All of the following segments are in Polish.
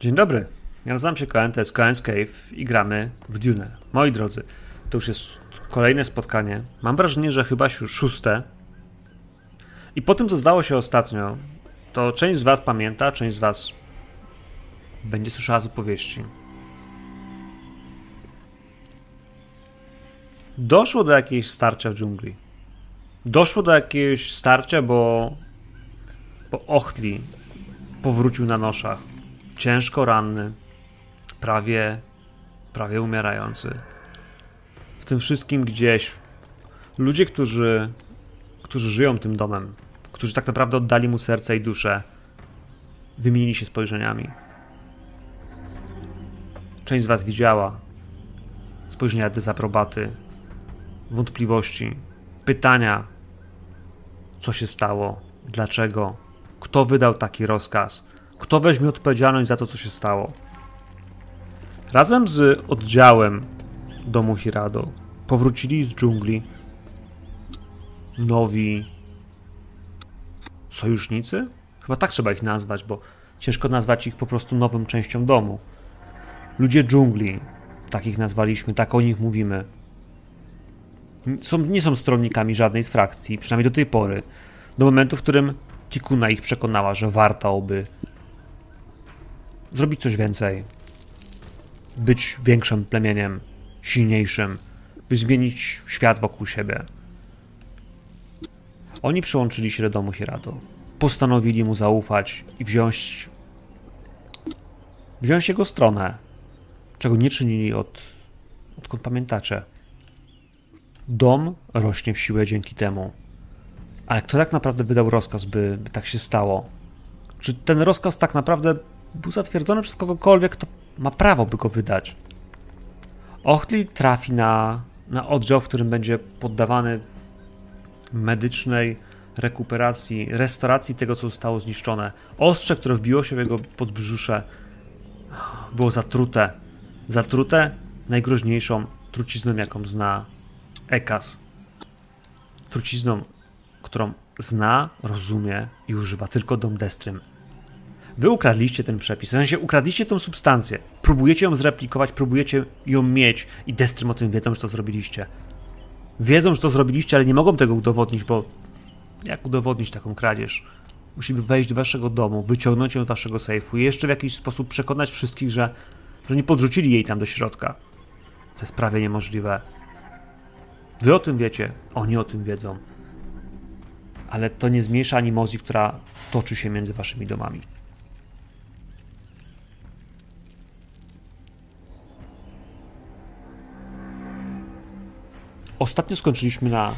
Dzień dobry. Ja nazywam się Koen, to jest Koen's Cave i gramy w Dune. Moi drodzy, to już jest kolejne spotkanie. Mam wrażenie, że chyba już szóste. I po tym, co zdało się ostatnio, to część z was pamięta, część z was będzie słyszała z opowieści. Doszło do jakiegoś starcia w dżungli. Doszło do jakiegoś starcia, bo, bo Ochtli powrócił na noszach. Ciężko ranny, prawie, prawie umierający. W tym wszystkim gdzieś ludzie, którzy, którzy żyją tym domem, którzy tak naprawdę oddali mu serce i duszę, wymienili się spojrzeniami. Część z was widziała spojrzenia dezaprobaty, wątpliwości, pytania, co się stało, dlaczego, kto wydał taki rozkaz, kto weźmie odpowiedzialność za to, co się stało. Razem z oddziałem domu Hirado powrócili z dżungli nowi sojusznicy? Chyba tak trzeba ich nazwać, bo ciężko nazwać ich po prostu nową częścią domu. Ludzie dżungli, tak ich nazwaliśmy, tak o nich mówimy. Są, nie są stronnikami żadnej z frakcji, przynajmniej do tej pory. Do momentu, w którym Tikuna ich przekonała, że warto by zrobić coś więcej. Być większym plemieniem, silniejszym, by zmienić świat wokół siebie. Oni przyłączyli się do domu Hirado. Postanowili mu zaufać i wziąć wziąć jego stronę, czego nie czynili od, odkąd pamiętacie. Dom rośnie w siłę dzięki temu. Ale kto tak naprawdę wydał rozkaz, by, by tak się stało? Czy ten rozkaz tak naprawdę był zatwierdzony przez kogokolwiek, kto ma prawo, by go wydać? Ochtli trafi na, na oddział, w którym będzie poddawany medycznej rekuperacji, restauracji tego, co zostało zniszczone. Ostrze, które wbiło się w jego podbrzusze, było zatrute. Zatrute najgroźniejszą trucizną, jaką zna Ekas. Trucizną, którą zna, rozumie i używa tylko Dom Destrym. Wy ukradliście ten przepis, w sensie ukradliście tą substancję, próbujecie ją zreplikować, próbujecie ją mieć i Destrym o tym wiedzą, że to zrobiliście. Wiedzą, że to zrobiliście, ale nie mogą tego udowodnić, bo jak udowodnić taką kradzież? Musimy wejść do waszego domu, wyciągnąć ją z waszego sejfu i jeszcze w jakiś sposób przekonać wszystkich, że, że nie podrzucili jej tam do środka. To jest prawie niemożliwe. Wy o tym wiecie, oni o tym wiedzą. Ale to nie zmniejsza animozji, która toczy się między waszymi domami. Ostatnio skończyliśmy na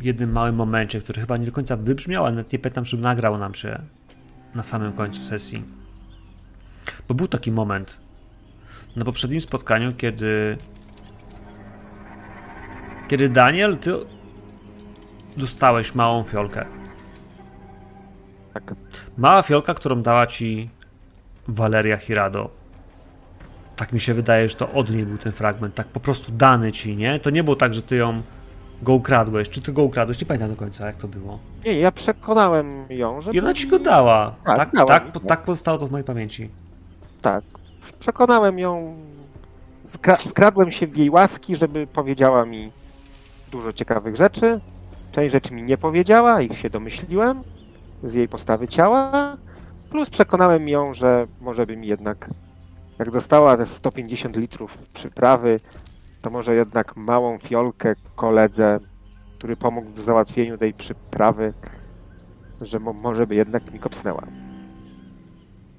jednym małym momencie, który chyba nie do końca wybrzmiał, ale nawet nie pamiętam, czy nagrał nam się na samym końcu sesji. Bo był taki moment na poprzednim spotkaniu, kiedy kiedy Daniel, ty dostałeś małą fiolkę. Tak. Mała fiolka, którą dała ci Valeria Hirado. Tak mi się wydaje, że to od niej był ten fragment, tak po prostu dany ci, nie? To nie było tak, że ty ją go ukradłeś. Czy ty go ukradłeś? Nie pamiętam do końca, jak to było. Nie, ja przekonałem ją, że. I ona ci go dała. Tak, Tak, dała tak, mi, tak, tak pozostało to w mojej pamięci. Tak. Przekonałem ją. Wkra- wkradłem się w jej łaski, żeby powiedziała mi dużo ciekawych rzeczy. Część rzeczy mi nie powiedziała, ich się domyśliłem z jej postawy ciała. Plus przekonałem ją, że może by mi jednak, jak dostała te 150 litrów przyprawy, to może jednak małą fiolkę koledze, który pomógł w załatwieniu tej przyprawy, że mo- może by jednak mi kopsnęła.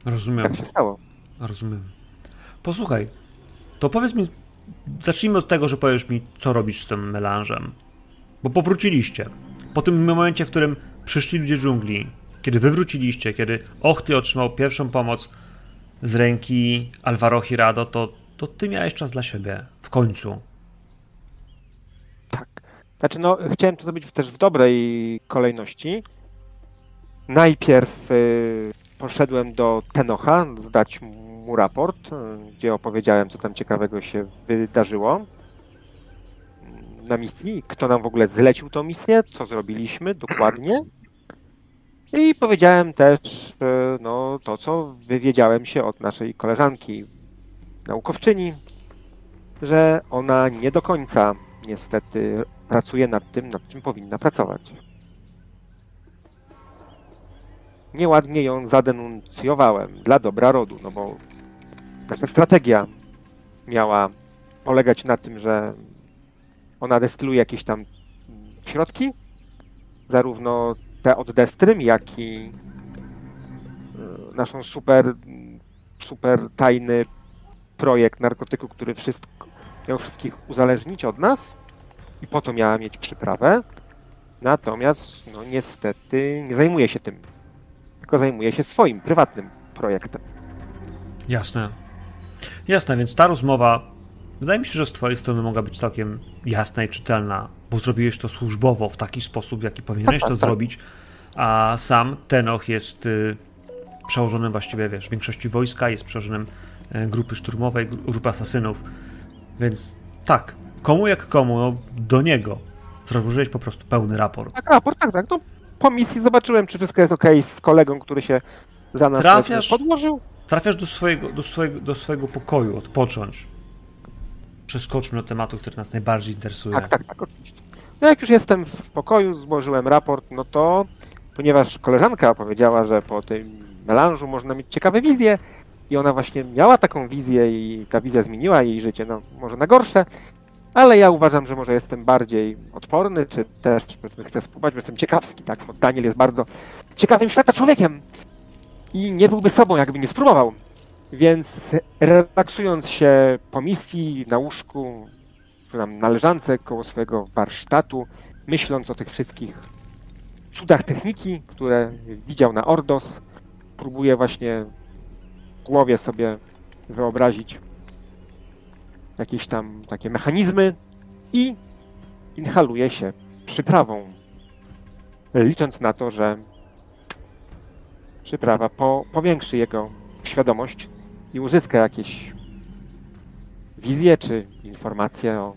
Rozumiem. Tak się stało. Rozumiem. Posłuchaj, to powiedz mi, zacznijmy od tego, że powiesz mi, co robisz z tym melanżem. Bo powróciliście. Po tym momencie, w którym przyszli ludzie dżungli, kiedy wy wróciliście, kiedy Ochty otrzymał pierwszą pomoc z ręki Alvaro Hirado, to, to ty miałeś czas dla siebie. W końcu. Tak. Znaczy, no, chciałem to zrobić też w dobrej kolejności. Najpierw y, poszedłem do Tenocha, zdać mu raport, y, gdzie opowiedziałem, co tam ciekawego się wydarzyło na misji, kto nam w ogóle zlecił tą misję, co zrobiliśmy dokładnie. I powiedziałem też e, no, to, co wywiedziałem się od naszej koleżanki, naukowczyni, że ona nie do końca niestety pracuje nad tym, nad czym powinna pracować. Nieładnie ją zadenuncjowałem dla dobra rodu, no bo nasza strategia miała polegać na tym, że ona destyluje jakieś tam środki, zarówno te od Destrym, jak i y, naszą super, super tajny projekt narkotyku, który wszystko, miał wszystkich uzależnić od nas i po to miała mieć przyprawę. Natomiast, no niestety, nie zajmuje się tym, tylko zajmuje się swoim prywatnym projektem. Jasne. Jasne, więc ta rozmowa wydaje mi się, że z Twojej strony mogła być całkiem jasna i czytelna, bo zrobiłeś to służbowo w taki sposób, w jaki powinieneś Tak, to tak, tak. zrobić, a sam Tenoch jest y, przełożonym właściwie, wiesz, większości wojska, jest przełożonym y, grupy szturmowej, gru- grupy asasynów, więc tak, komu jak komu, no do niego złożyłeś po prostu pełny raport. Tak, raport, tak, tak. No, po misji zobaczyłem, czy wszystko jest ok z kolegą, który się za nas Trafiasz? podłożył. Trafiasz do swojego, do, swojego, do swojego pokoju, odpocząć. Przeskoczmy do tematu, który nas najbardziej interesuje. Tak, tak, tak, oczywiście. No jak już jestem w pokoju, złożyłem raport, no to ponieważ koleżanka powiedziała, że po tym melanżu można mieć ciekawe wizje i ona właśnie miała taką wizję i ta wizja zmieniła jej życie, no może na gorsze, ale ja uważam, że może jestem bardziej odporny, czy też chcę spróbować, bo jestem ciekawski, tak, bo Daniel jest bardzo ciekawym świata człowiekiem i nie byłby sobą, jakby nie spróbował. Więc relaksując się po misji na łóżku, czy tam na leżance koło swojego warsztatu, myśląc o tych wszystkich cudach techniki, które widział na Ordos, próbuję właśnie w głowie sobie wyobrazić jakieś tam takie mechanizmy i inhaluję się przyprawą, licząc na to, że przyprawa po, powiększy jego świadomość i uzyska jakieś wizje czy informacje o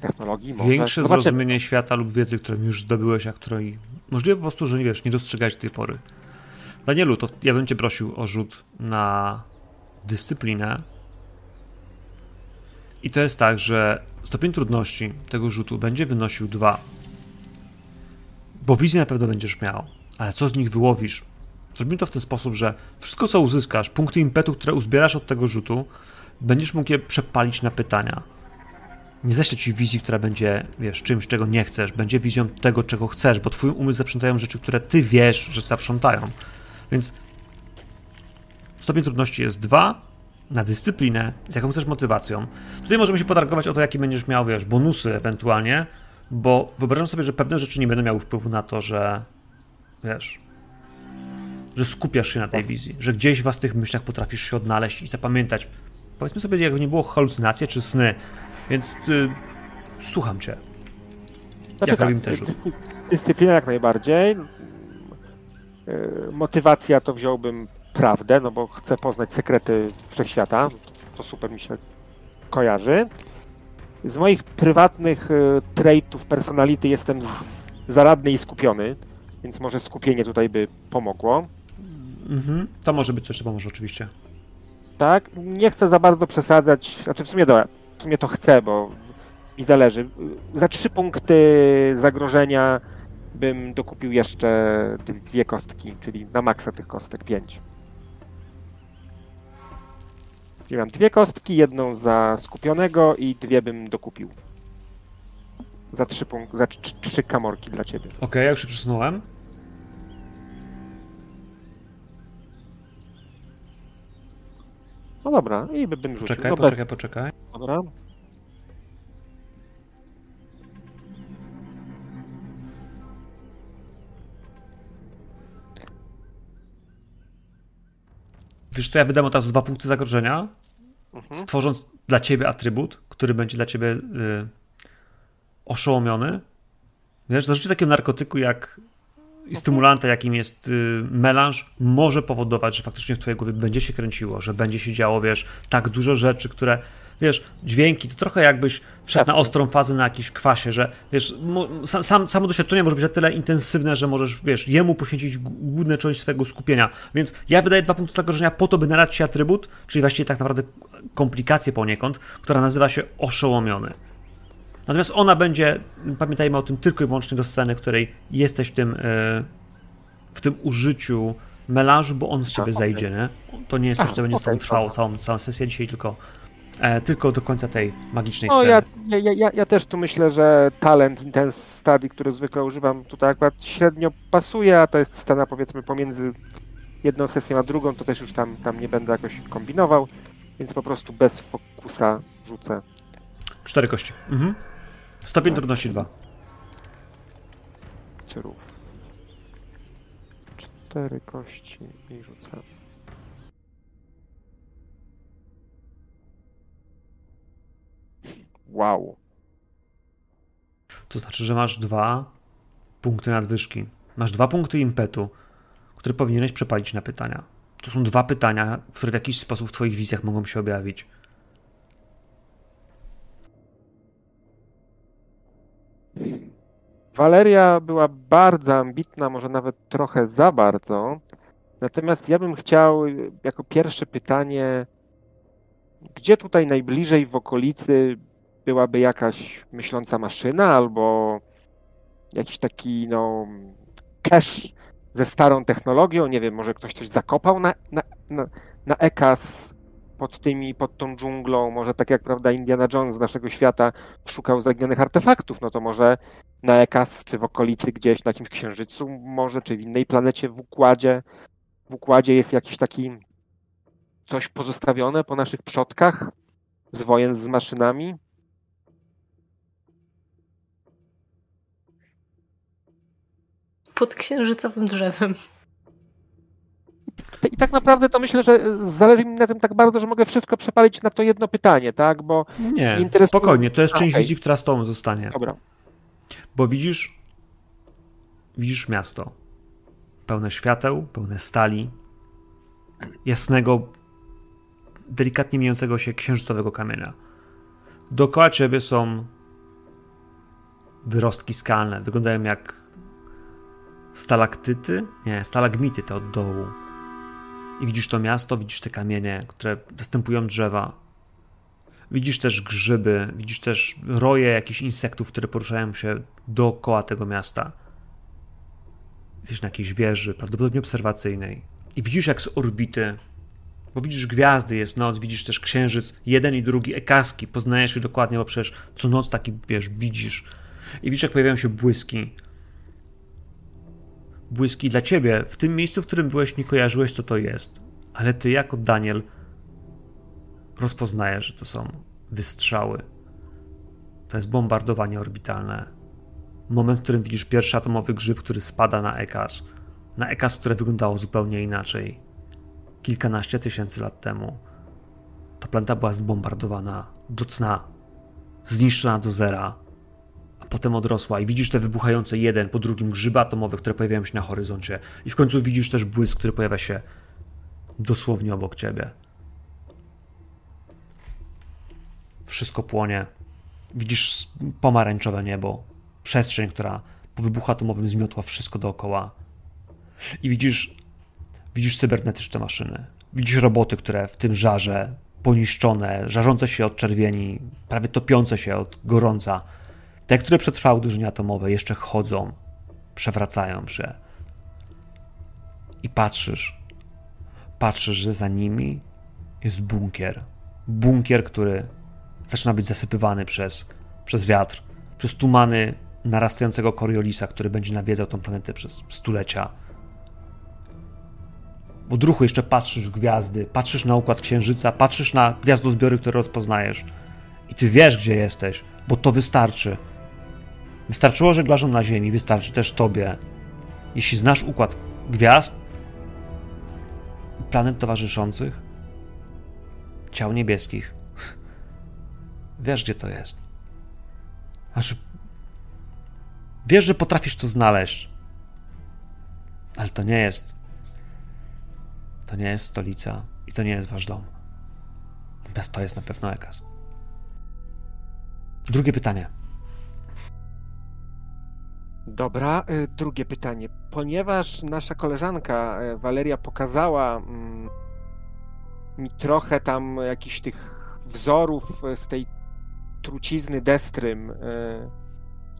technologii. Może. Większe Zobaczymy. zrozumienie świata lub wiedzy, którą już zdobyłeś, a której możliwe po prostu, że nie wiesz, nie dostrzegałeś do tej pory. Danielu, to ja bym cię prosił o rzut na dyscyplinę. I to jest tak, że stopień trudności tego rzutu będzie wynosił 2. Bo wizję na pewno będziesz miał, ale co z nich wyłowisz? Zrobimy to w ten sposób, że wszystko co uzyskasz, punkty impetu, które uzbierasz od tego rzutu, będziesz mógł je przepalić na pytania nie ześlę ci wizji, która będzie, wiesz, czymś, czego nie chcesz, będzie wizją tego, czego chcesz, bo twój umysł zaprzątają rzeczy, które ty wiesz, że zaprzątają. Więc stopień trudności jest dwa na dyscyplinę, z jaką chcesz motywacją. Tutaj możemy się potargować o to, jaki będziesz miał, wiesz, bonusy ewentualnie, bo wyobrażam sobie, że pewne rzeczy nie będą miały wpływu na to, że, wiesz, że skupiasz się na tej wizji, że gdzieś w was tych myślach potrafisz się odnaleźć i zapamiętać. Powiedzmy sobie, jakby nie było halucynacje czy sny, więc y, słucham cię. Znaczy Jak tak, robimy ten rzut? dyscy- Dyscyplina jak najbardziej. Yy, Motywacja to wziąłbym prawdę, no bo chcę poznać sekrety wszechświata. To super mi się kojarzy. Z moich prywatnych y, traitów personality jestem zaradny i skupiony, więc może skupienie tutaj by pomogło. Mhm. To może być coś, co pomoże oczywiście. Tak, nie chcę za bardzo przesadzać, znaczy w sumie, dobra, w sumie to chcę, bo mi zależy. Za trzy punkty zagrożenia bym dokupił jeszcze dwie kostki, czyli na maksa tych kostek pięć. Czyli mam dwie kostki, jedną za skupionego i dwie bym dokupił. Za trzy punkty, za trzy, kamorki dla ciebie. Okej, ja już się przesunąłem. No dobra, i by- bym rzucił. Poczekaj, no poczekaj, bez, poczekaj. Dobra. Wiesz co, ja wydam od razu dwa punkty zagrożenia, Mhm. stworząc dla ciebie atrybut, który będzie dla ciebie y, oszołomiony. Wiesz, zażycie takiego narkotyku jak stymulanta, jakim jest y, melanż, może powodować, że faktycznie w twojej głowie będzie się kręciło, że będzie się działo, wiesz, tak dużo rzeczy, które wiesz, dźwięki, to trochę jakbyś wszedł na ostrą fazę na jakiś kwasie, że wiesz, sam, sam, samo doświadczenie może być na tyle intensywne, że możesz, wiesz, jemu poświęcić główną część swojego skupienia. Więc ja wydaję dwa punkty zagrożenia po to, by nadać ci atrybut, czyli właściwie tak naprawdę komplikację poniekąd, która nazywa się oszołomiony. Natomiast ona będzie, pamiętajmy o tym, tylko i wyłącznie do sceny, w której jesteś w tym, e, w tym użyciu melanżu, bo on z ciebie zejdzie, nie? To nie jest coś, co będzie z tobą trwało całą, całą sesję dzisiaj, tylko, e, tylko do końca tej magicznej No sceny. ja, ja, ja, ja też tu myślę, że talent Intense Study, który zwykle używam, tutaj akurat średnio pasuje, a to jest scena powiedzmy pomiędzy jedną sesją a drugą, to też już tam, tam nie będę jakoś kombinował, więc po prostu bez fokusa rzucę. Cztery kości. Mhm. Stopień trudności dwa. Cyrów. Cztery kości i rzucam. Wow. To znaczy, że masz dwa punkty nadwyżki. Masz dwa punkty impetu, które powinieneś przepalić na pytania. To są dwa pytania, które w jakiś sposób w twoich wizjach mogą się objawić. Waleria była bardzo ambitna, może nawet trochę za bardzo. Natomiast ja bym chciał y, jako pierwsze pytanie, gdzie tutaj najbliżej w okolicy byłaby jakaś myśląca maszyna albo jakiś taki no cache ze starą technologią, nie wiem, może ktoś coś zakopał na, na, na, na EKAS pod tymi, pod tą dżunglą, może tak jak prawda Indiana Jones z naszego świata szukał zaginionych artefaktów, no to może na Ekas, czy w okolicy gdzieś na jakimś księżycu może, czy w innej planecie w układzie. W układzie jest jakiś taki coś pozostawione po naszych przodkach z wojen z maszynami. Pod księżycowym drzewem. I tak naprawdę to myślę, że zależy mi na tym tak bardzo, że mogę wszystko przepalić na to jedno pytanie, tak? Bo Nie, Interesuje- spokojnie, to jest część okej. wizji, która z tobą zostanie. dobra, Bo widzisz, widzisz miasto. Pełne świateł, pełne stali, jasnego, delikatnie mijającego się księżycowego kamienia. Dookoła ciebie są wyrostki skalne. Wyglądają jak stalaktyty, nie, stalagmity te od dołu. I widzisz to miasto, widzisz te kamienie, które zastępują drzewa. Widzisz też grzyby, widzisz też roje jakichś insektów, które poruszają się dookoła tego miasta. Jesteś na jakiejś wieży, prawdopodobnie obserwacyjnej. I widzisz jak z orbity, bo widzisz gwiazdy, jest noc, widzisz też księżyc, jeden i drugi, ekaski, poznajesz je dokładnie, bo przecież co noc taki, wiesz, widzisz. I widzisz jak pojawiają się błyski. Błyski dla ciebie, w tym miejscu, w którym byłeś, nie kojarzyłeś, co to jest. Ale ty jako Daniel rozpoznajesz, że to są wystrzały. To jest bombardowanie orbitalne. Moment, w którym widzisz pierwszy atomowy grzyb, który spada na Ekas. Na Ekas, które wyglądało zupełnie inaczej. Kilkanaście tysięcy lat temu. Ta planeta była zbombardowana do cna, zniszczona do zera, potem odrosła i widzisz te wybuchające jeden po drugim grzyby atomowe, które pojawiają się na horyzoncie. I w końcu widzisz też błysk, który pojawia się dosłownie obok ciebie. Wszystko płonie. Widzisz pomarańczowe niebo, przestrzeń, która po wybuchu atomowym zmiotła wszystko dookoła. I widzisz, widzisz cybernetyczne maszyny. Widzisz roboty, które w tym żarze, poniszczone, żarzące się od czerwieni, prawie topiące się od gorąca. Te, które przetrwały uderzenia atomowe, jeszcze chodzą, przewracają się. I patrzysz, patrzysz, że za nimi jest bunkier. Bunkier, który zaczyna być zasypywany przez, przez wiatr, przez tumany narastającego Coriolisa, który będzie nawiedzał tą planetę przez stulecia. W odruchu jeszcze patrzysz w gwiazdy, patrzysz na układ księżyca, patrzysz na gwiazdozbiory, które rozpoznajesz. I ty wiesz, gdzie jesteś, bo to wystarczy. Wystarczyło żeglarzom na Ziemi, wystarczy też tobie. Jeśli znasz układ gwiazd planet towarzyszących, ciał niebieskich, wiesz, gdzie to jest. Znaczy, wiesz, że potrafisz to znaleźć, ale to nie jest. To nie jest stolica i to nie jest wasz dom. Natomiast to jest na pewno Ekas. Drugie pytanie. Dobra, y, drugie pytanie. Ponieważ nasza koleżanka y, Waleria pokazała mm, mi trochę tam jakichś tych wzorów y, z tej trucizny Destrym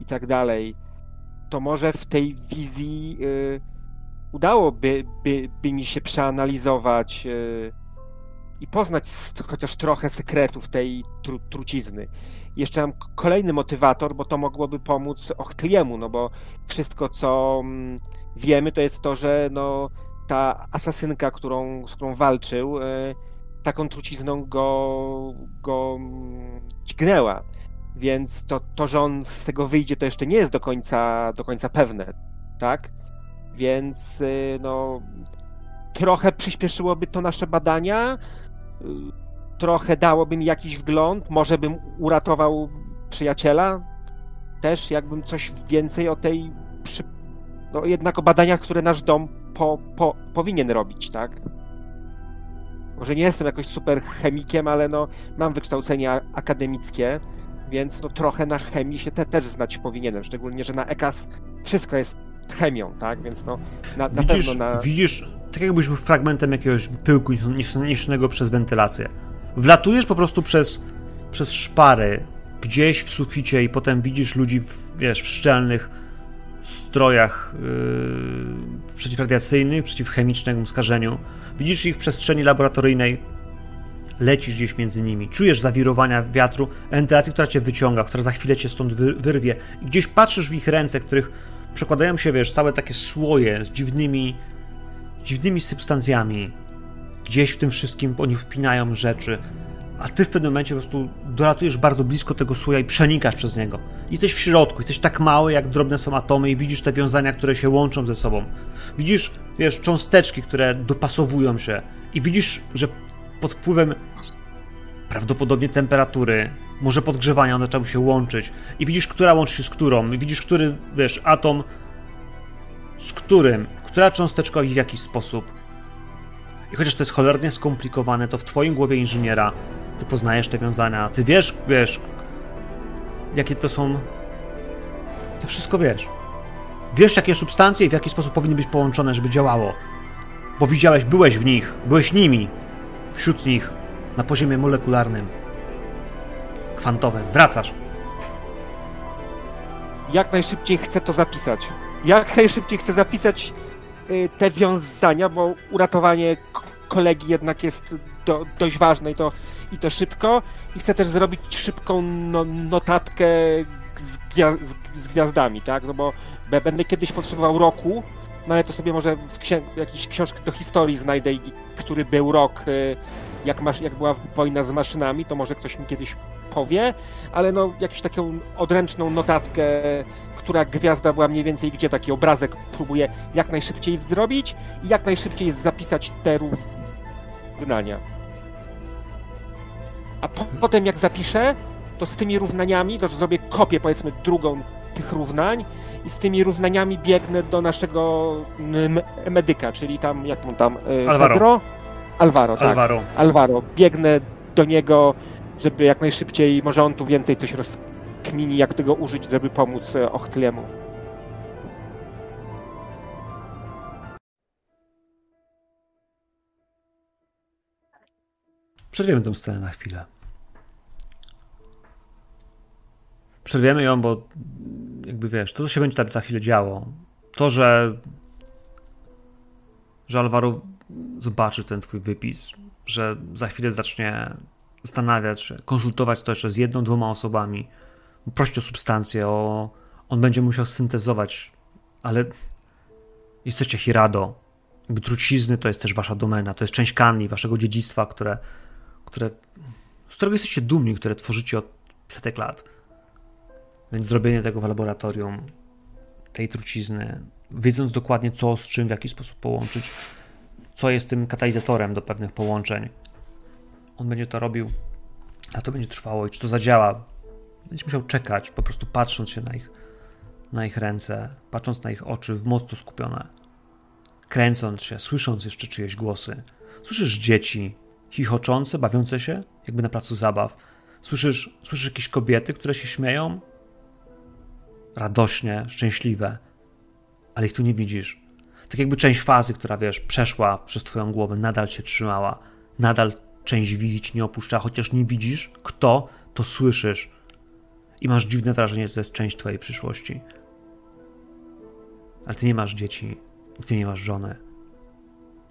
i tak dalej, to może w tej wizji udałoby by, by mi się przeanalizować i poznać chociaż trochę sekretów tej tru, trucizny. Jeszcze mam kolejny motywator, bo to mogłoby pomóc Ochtliemu, no bo wszystko, co mm, wiemy, to jest to, że no, ta asasynka, którą, z którą walczył, e, taką trucizną go, go mm, dźgnęła. Więc to, to, że on z tego wyjdzie, to jeszcze nie jest do końca, do końca pewne, tak? Więc e, no, trochę przyspieszyłoby to nasze badania, trochę dałoby mi jakiś wgląd, może bym uratował przyjaciela, też jakbym coś więcej o tej, przy... no jednak o badaniach, które nasz dom po, po, powinien robić, tak? Może nie jestem jakoś super chemikiem, ale no mam wykształcenie akademickie, więc no trochę na chemii się te, też znać powinienem, szczególnie, że na EKAS wszystko jest chemią, tak? Więc no na, na widzisz, pewno na... Widzisz, tak jakbyś był fragmentem jakiegoś pyłku niesionego przez wentylację. Wlatujesz po prostu przez, przez szpary gdzieś w suficie i potem widzisz ludzi, w, wiesz, w szczelnych strojach yy, przeciwradiacyjnych, przeciwchemicznemu skażeniu. Widzisz ich w przestrzeni laboratoryjnej, lecisz gdzieś między nimi, czujesz zawirowania wiatru, wentylacji, która cię wyciąga, która za chwilę cię stąd wyrwie i gdzieś patrzysz w ich ręce, których przekładają się, wiesz, całe takie słoje z dziwnymi, dziwnymi substancjami. Gdzieś w tym wszystkim oni wpinają rzeczy, a ty w pewnym momencie po prostu dolatujesz bardzo blisko tego słoja i przenikasz przez niego. Jesteś w środku, jesteś tak mały, jak drobne są atomy i widzisz te wiązania, które się łączą ze sobą. Widzisz, wiesz, cząsteczki, które dopasowują się i widzisz, że pod wpływem prawdopodobnie temperatury, może podgrzewania, one zaczęły się łączyć. I widzisz, która łączy się z którą, i widzisz, który, wiesz, atom z którym, która cząsteczka i w jaki sposób. I chociaż to jest cholernie skomplikowane, to w twoim głowie inżyniera ty poznajesz te wiązania, ty wiesz, wiesz, jakie to są... Ty wszystko wiesz. Wiesz, jakie substancje i w jaki sposób powinny być połączone, żeby działało. Bo widziałeś, byłeś w nich, byłeś nimi, wśród nich, na poziomie molekularnym kwantowym. Wracasz. Jak najszybciej chcę to zapisać. Jak najszybciej chcę zapisać y, te wiązania, bo uratowanie kolegi jednak jest do, dość ważne i to, i to szybko. I chcę też zrobić szybką no, notatkę z, z, gwiazdami, tak? No bo będę kiedyś potrzebował roku, no ale to sobie może w księ jakiejś książce do historii znajdę, który był rok, y, jak, jak była wojna z maszynami, to może ktoś mi kiedyś powie, ale no jakąś taką odręczną notatkę, która gwiazda była mniej więcej, gdzie taki obrazek próbuję jak najszybciej zrobić i jak najszybciej zapisać te równania. A po, potem jak zapiszę, to z tymi równaniami, to zrobię kopię powiedzmy drugą tych równań i z tymi równaniami biegnę do naszego medyka, czyli tam, jak mu tam, e, Alvaro. Pedro? Alvaro, tak. Alvaro. Alvaro. Biegnę do niego, żeby jak najszybciej, może on tu więcej coś rozkmini, jak tego użyć, żeby pomóc e, Ochtliemu. Przerwiemy tę scenę na chwilę. Przerwiemy ją, bo jakby wiesz, to co się będzie tam za chwilę działo, to, że że Alvaro zobaczy ten twój wypis, że za chwilę zacznie zastanawiać konsultować to jeszcze z jedną, dwoma osobami, prosić o substancję, o... on będzie musiał syntezować, ale jesteście Hirado, trucizny to jest też wasza domena, to jest część kanni, waszego dziedzictwa, które, które, z którego jesteście dumni, które tworzycie od setek lat. Więc zrobienie tego w laboratorium, tej trucizny, wiedząc dokładnie co z czym, w jaki sposób połączyć, co jest tym katalizatorem do pewnych połączeń. On będzie to robił, a to będzie trwało i czy to zadziała. Będzie musiał czekać, po prostu patrząc się na ich, na ich ręce, patrząc na ich oczy, mocno skupione, kręcąc się, słysząc jeszcze czyjeś głosy. Słyszysz dzieci chichoczące, bawiące się, jakby na placu zabaw. Słyszysz, słyszysz jakieś kobiety, które się śmieją? Radośnie, szczęśliwe, ale ich tu nie widzisz. Tak jakby część fazy, która wiesz, przeszła przez twoją głowę, nadal się trzymała, nadal część wizji ci nie opuszcza, chociaż nie widzisz kto, to słyszysz. I masz dziwne wrażenie, że to jest część twojej przyszłości. Ale ty nie masz dzieci, ty nie masz żony.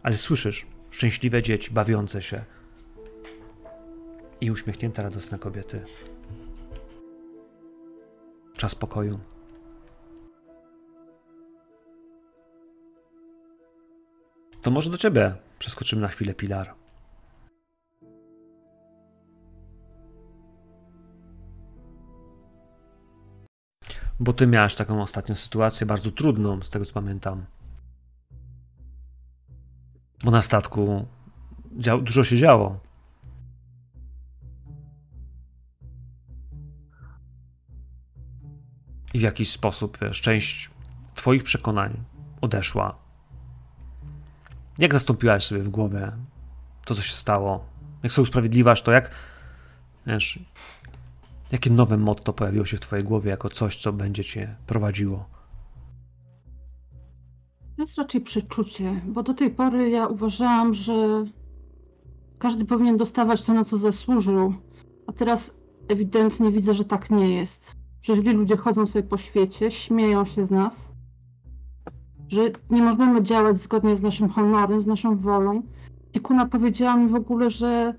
Ale słyszysz szczęśliwe dzieci bawiące się i uśmiechnięte, radosne kobiety. Czas pokoju. To może do ciebie przeskoczymy na chwilę, Pilar. Bo ty miałaś taką ostatnią sytuację, bardzo trudną, z tego co pamiętam. Bo na statku dużo się działo. I w jakiś sposób, wiesz, część twoich przekonań odeszła. Jak zastąpiłaś sobie w głowie to, co się stało? Jak sobie usprawiedliwasz to? Jak, wiesz, jakie nowe motto pojawiło się w twojej głowie jako coś, co będzie cię prowadziło? To jest raczej przeczucie, bo do tej pory ja uważałam, że każdy powinien dostawać to, na co zasłużył, a teraz ewidentnie widzę, że tak nie jest. Że źli ludzie chodzą sobie po świecie, śmieją się z nas, że nie możemy działać zgodnie z naszym honorem, z naszą wolą. I Kuna powiedziała mi w ogóle, że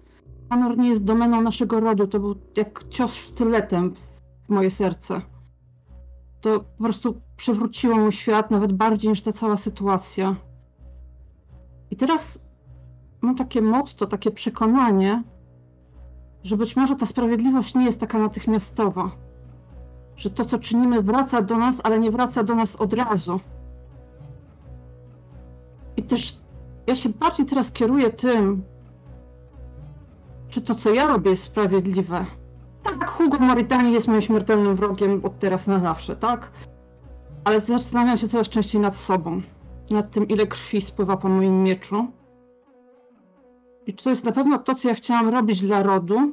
honor nie jest domeną naszego rodu. To był jak cios sztyletem w moje serce. To po prostu przewróciło mój świat nawet bardziej niż ta cała sytuacja. I teraz mam takie motto, takie przekonanie, że być może ta sprawiedliwość nie jest taka natychmiastowa. Że to, co czynimy, wraca do nas, ale nie wraca do nas od razu. I też ja się bardziej teraz kieruję tym, czy to, co ja robię, jest sprawiedliwe. Tak, Hugo Moritani jest moim śmiertelnym wrogiem od teraz na zawsze, tak? Ale zastanawiam się coraz częściej nad sobą. Nad tym, ile krwi spływa po moim mieczu. I czy to jest na pewno to, co ja chciałam robić dla rodu?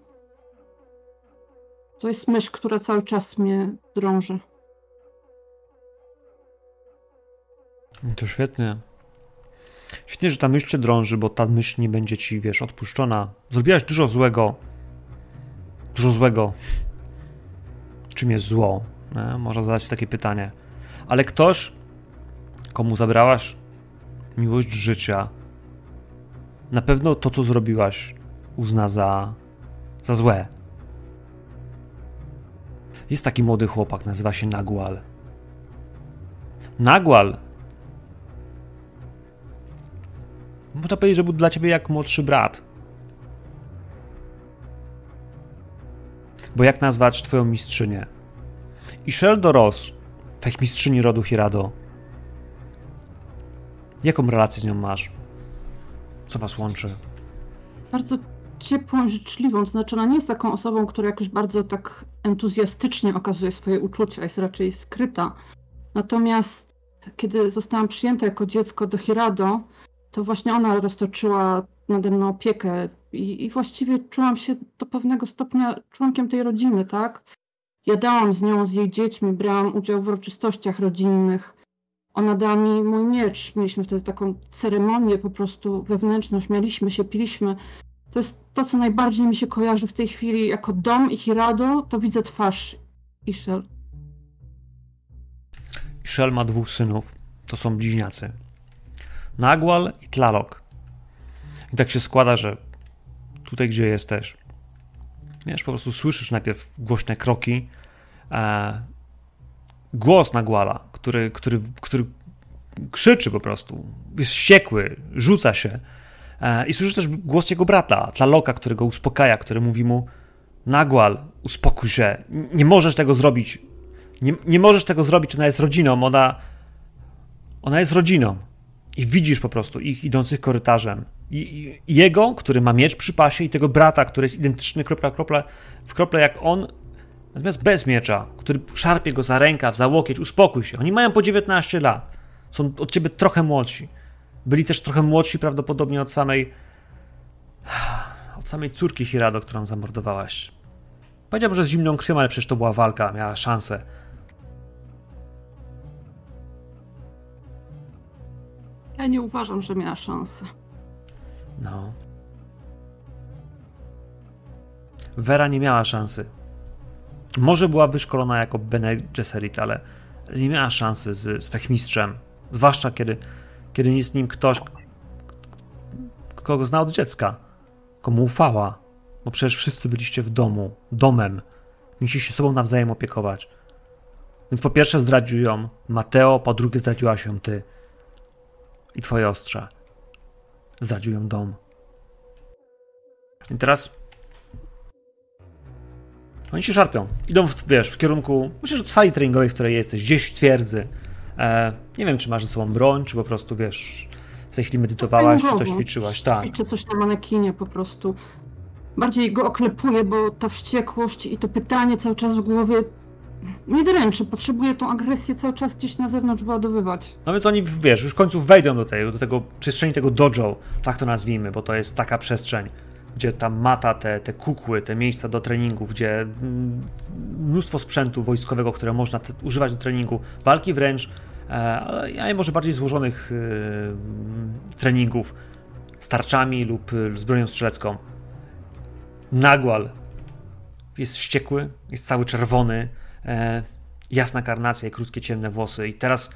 To jest myśl, która cały czas mnie drąży. To świetnie. Świetnie, że ta myśl cię drąży, bo ta myśl nie będzie ci, wiesz, odpuszczona. Zrobiłaś dużo złego. Dużo złego. Czym jest zło? Nie? Można zadać takie pytanie. Ale ktoś, komu zabrałaś miłość życia, na pewno to, co zrobiłaś, uzna za, za złe. Jest taki młody chłopak, nazywa się Nagual. Nagual Można powiedzieć, że był dla ciebie jak młodszy brat. Bo jak nazwać twoją mistrzynię? Ishel Doros, tak mistrzyni rodu Hirado. Jaką relację z nią masz? Co was łączy? Bardzo ciepłą, życzliwą. To znaczy, ona nie jest taką osobą, która jakoś bardzo tak entuzjastycznie okazuje swoje uczucia, jest raczej skryta. Natomiast kiedy zostałam przyjęta jako dziecko do Hirado, to właśnie ona roztoczyła nade mną opiekę i, i właściwie czułam się do pewnego stopnia członkiem tej rodziny, tak? Jadałam z nią, z jej dziećmi, brałam udział w uroczystościach rodzinnych. Ona dała mi mój miecz. Mieliśmy wtedy taką ceremonię po prostu wewnętrzną, śmialiśmy się, piliśmy. To jest to, co najbardziej mi się kojarzy w tej chwili jako dom i Hirado, to widzę twarz Ishel. Ishel ma dwóch synów. To są bliźniacy. Nagwal i Tlalok. I tak się składa, że tutaj, gdzie jesteś, wiesz, po prostu słyszysz najpierw głośne kroki, e, głos Nagwala, który, który, który krzyczy po prostu, jest wściekły, rzuca się. E, I słyszysz też głos jego brata, Tlaloka, który go uspokaja, który mówi mu Nagwal, uspokój się, nie możesz tego zrobić. Nie, nie możesz tego zrobić, ona jest rodziną, ona, ona jest rodziną i widzisz po prostu ich idących korytarzem. I, i jego, który ma miecz przy pasie, i tego brata, który jest identyczny kropla, kropla w krople jak on, natomiast bez miecza, który szarpie go za rękaw, za łokieć, uspokój się. Oni mają po 19 lat. Są od ciebie trochę młodsi. Byli też trochę młodsi prawdopodobnie od samej od samej córki Hirado, którą zamordowałaś. Powiedziałbym, że z zimną krwią, ale przecież to była walka, miała szansę. Nie uważam, że miała szansę. No. Vera nie miała szansy. Może była wyszkolona jako Bene Gesserit, ale nie miała szansy z, z Fechmistrzem. Zwłaszcza kiedy, kiedy jest nim ktoś, kogo zna od dziecka, komu ufała. Bo przecież wszyscy byliście w domu, domem. Musicie się sobą nawzajem opiekować. Więc po pierwsze zdradził ją Mateo, po drugie zdradziłaś ją ty. I twoje ostrze. Zdradził ją dom. I teraz oni się szarpią. Idą, w, wiesz, w kierunku, myślę, że sali treningowej, w której jesteś, gdzieś w twierdzy. E, nie wiem, czy masz ze sobą broń, czy po prostu, wiesz, w tej chwili medytowałaś, czy coś ćwiczyłaś. Tak. Ćwiczę coś na manekinie po prostu. Bardziej go oklepuję, bo ta wściekłość i to pytanie cały czas w głowie mnie dręczy. Potrzebuję tą agresję cały czas gdzieś na zewnątrz wyładowywać. No więc oni, wiesz, już w końcu wejdą do tej, do tego przestrzeni tego dojo, tak to nazwijmy, bo to jest taka przestrzeń, gdzie tam mata, te, te kukły, te miejsca do treningów, gdzie mm, mnóstwo sprzętu wojskowego, które można używać do treningu, walki wręcz, ale może bardziej złożonych e, treningów z tarczami lub e, z bronią strzelecką. Nagłal jest wściekły, jest cały czerwony, e, jasna karnacja i krótkie ciemne włosy i teraz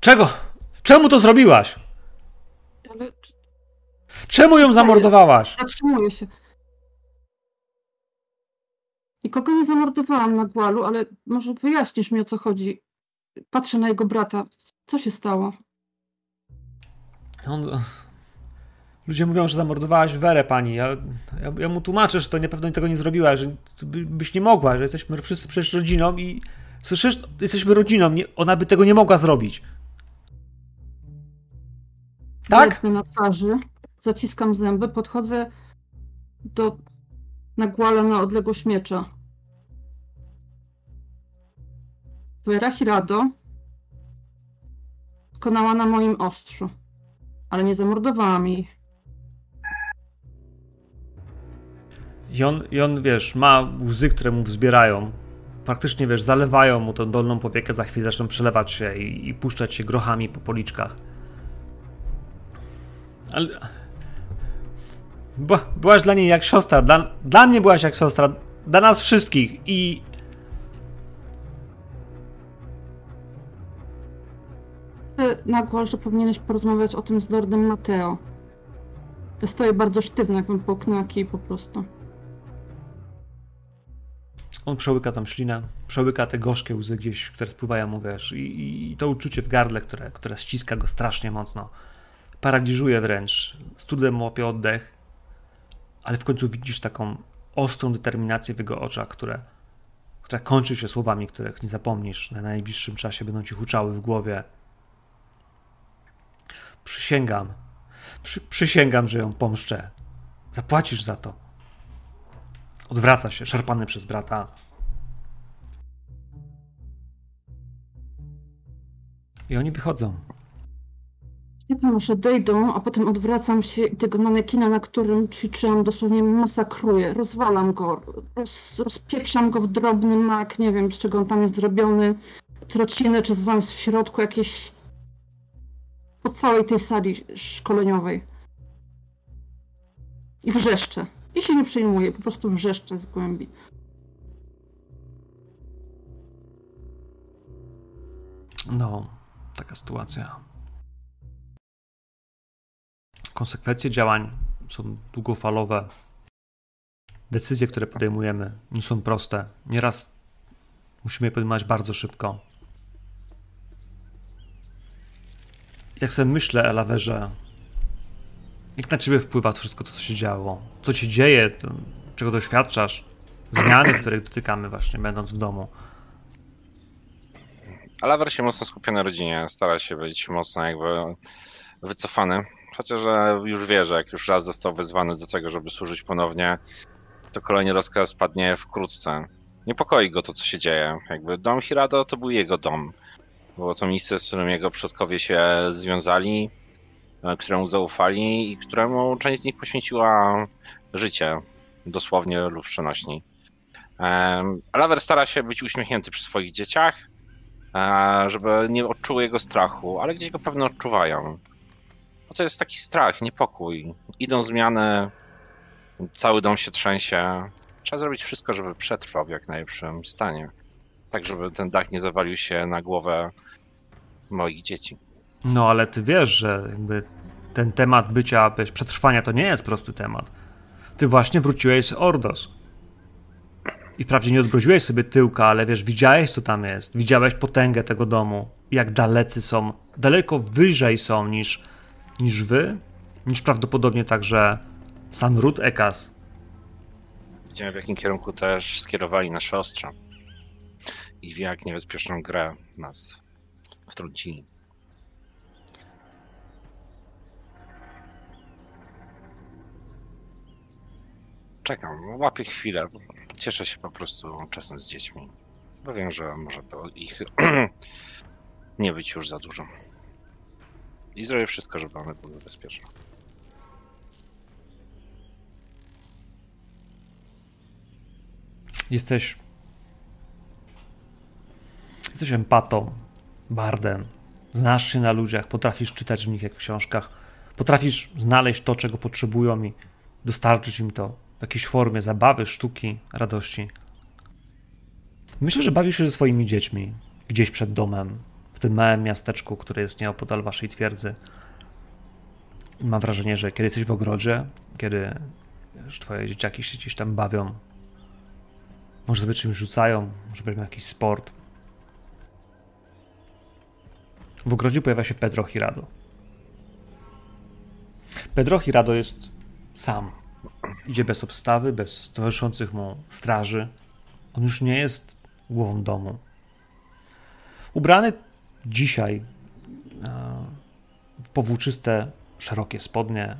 Czego? Czemu to zrobiłaś? Ale Czemu ją zamordowałaś? zatrzymuję się. Nikogo nie zamordowałam na Głalu, ale może wyjaśnisz mi o co chodzi. Patrzę na jego brata. Co się stało? On... Ludzie mówią, że zamordowałaś Werę, pani. Ja, ja, ja mu tłumaczę, że to na pewno tego nie zrobiła, że by, byś nie mogła, że jesteśmy wszyscy przecież rodziną i słyszysz, jesteśmy rodziną, nie, ona by tego nie mogła zrobić. Tak? Blednę na twarzy, zaciskam zęby, podchodzę do Nagłala na odległość miecza. Vera Hirado skonała na moim ostrzu, ale nie zamordowałam jej. I on, I on, wiesz, ma łzy, które mu wzbierają. Praktycznie, wiesz, zalewają mu tą dolną powiekę, za chwilę zaczną przelewać się i, i puszczać się grochami po policzkach. Ale... Była, byłaś dla niej jak siostra. Dla, dla mnie byłaś jak siostra. Dla nas wszystkich. I Nagłal, że powinieneś porozmawiać o tym z Lordem Mateo. Stoję bardzo sztywno, jakbym połknęła kij po prostu. On przełyka tam ślinę, przełyka te gorzkie łzy gdzieś, które spływają mu, wiesz, i, i, to uczucie w gardle, które, które ściska go strasznie mocno. Paraliżuje wręcz, z trudem łapie oddech, ale w końcu widzisz taką ostrą determinację w jego oczach, które, która kończy się słowami, których nie zapomnisz na najbliższym czasie, będą ci huczały w głowie. Przysięgam, przy, przysięgam, że ją pomszczę. Zapłacisz za to. Odwraca się, szarpany przez brata. I oni wychodzą. Ja tam może dojdą, a potem odwracam się i tego manekina, na którym ćwiczyłam, dosłownie masakruję. Rozwalam go, roz, rozpieprzam go w drobny mak, nie wiem z czego on tam jest zrobiony. Trociny, czy tam w środku jakieś... Po całej tej sali szkoleniowej. I wrzeszczę. I się nie przejmuję, po prostu wrzeszczę z głębi. No, taka sytuacja. Konsekwencje działań są długofalowe. Decyzje, które podejmujemy, nie są proste. Nieraz musimy je podejmować bardzo szybko. I tak sobie myślę, Elawerze, jak na ciebie wpływa to wszystko to, co się działo? Co się dzieje? To, czego doświadczasz? Zmiany, których dotykamy właśnie, będąc w domu. Alaver się mocno skupia na rodzinie, stara się być mocno jakby wycofany. Chociaż że już wie, że jak już raz został wezwany do tego, żeby służyć ponownie, to kolejny rozkaz padnie wkrótce. Niepokoi go to, co się dzieje. Jakby dom Hirado to był jego dom. Było to miejsce, z którym jego przodkowie się związali, e, któremu zaufali i któremu część z nich poświęciła życie. dosłownie lub przenośni. Em, Lawer stara się być uśmiechnięty przy swoich dzieciach, e, żeby nie odczuły jego strachu, ale gdzieś go pewno odczuwają. Bo to jest taki strach, niepokój. Idą zmiany, cały dom się trzęsie. Trzeba zrobić wszystko, żeby przetrwał w jak najlepszym stanie. Tak, żeby ten dach nie zawalił się na głowę moich dzieci. No ale ty wiesz, że jakby ten temat bycia bez przetrwania to nie jest prosty temat. Ty właśnie wróciłeś z Ordos. I wprawdzie nie odgroziłeś sobie tyłka, ale wiesz, widziałeś co tam jest. Widziałeś potęgę tego domu. Jak dalecy są. Daleko wyżej są niż, niż wy. Niż prawdopodobnie także sam ród Ekas. Widziałem w jakim kierunku też skierowali nasze ostrza. I w jak niebezpieczną grę nas wtrącili. Czekam, łapię chwilę. Cieszę się po prostu czasem z dziećmi. Bo wiem, że może to ich nie być już za dużo. I zrobię wszystko, żeby one były bezpieczne. Jesteś. Jesteś empatą, bardem. Znasz się na ludziach, potrafisz czytać w nich jak w książkach. Potrafisz znaleźć to, czego potrzebują i dostarczyć im to w jakiejś formie zabawy, sztuki, radości. Myślę, że bawisz się ze swoimi dziećmi gdzieś przed domem, w tym małym miasteczku, które jest nieopodal waszej twierdzy. Mam wrażenie, że kiedy jesteś w ogrodzie, kiedy twoje dzieciaki się gdzieś tam bawią, może sobie czymś rzucają, może robią jakiś sport. W ogrodzie pojawia się Pedro Hirado. Pedro Hirado jest sam. Idzie bez obstawy, bez towarzyszących mu straży. On już nie jest głową domu. Ubrany dzisiaj e, w powłóczyste, szerokie spodnie,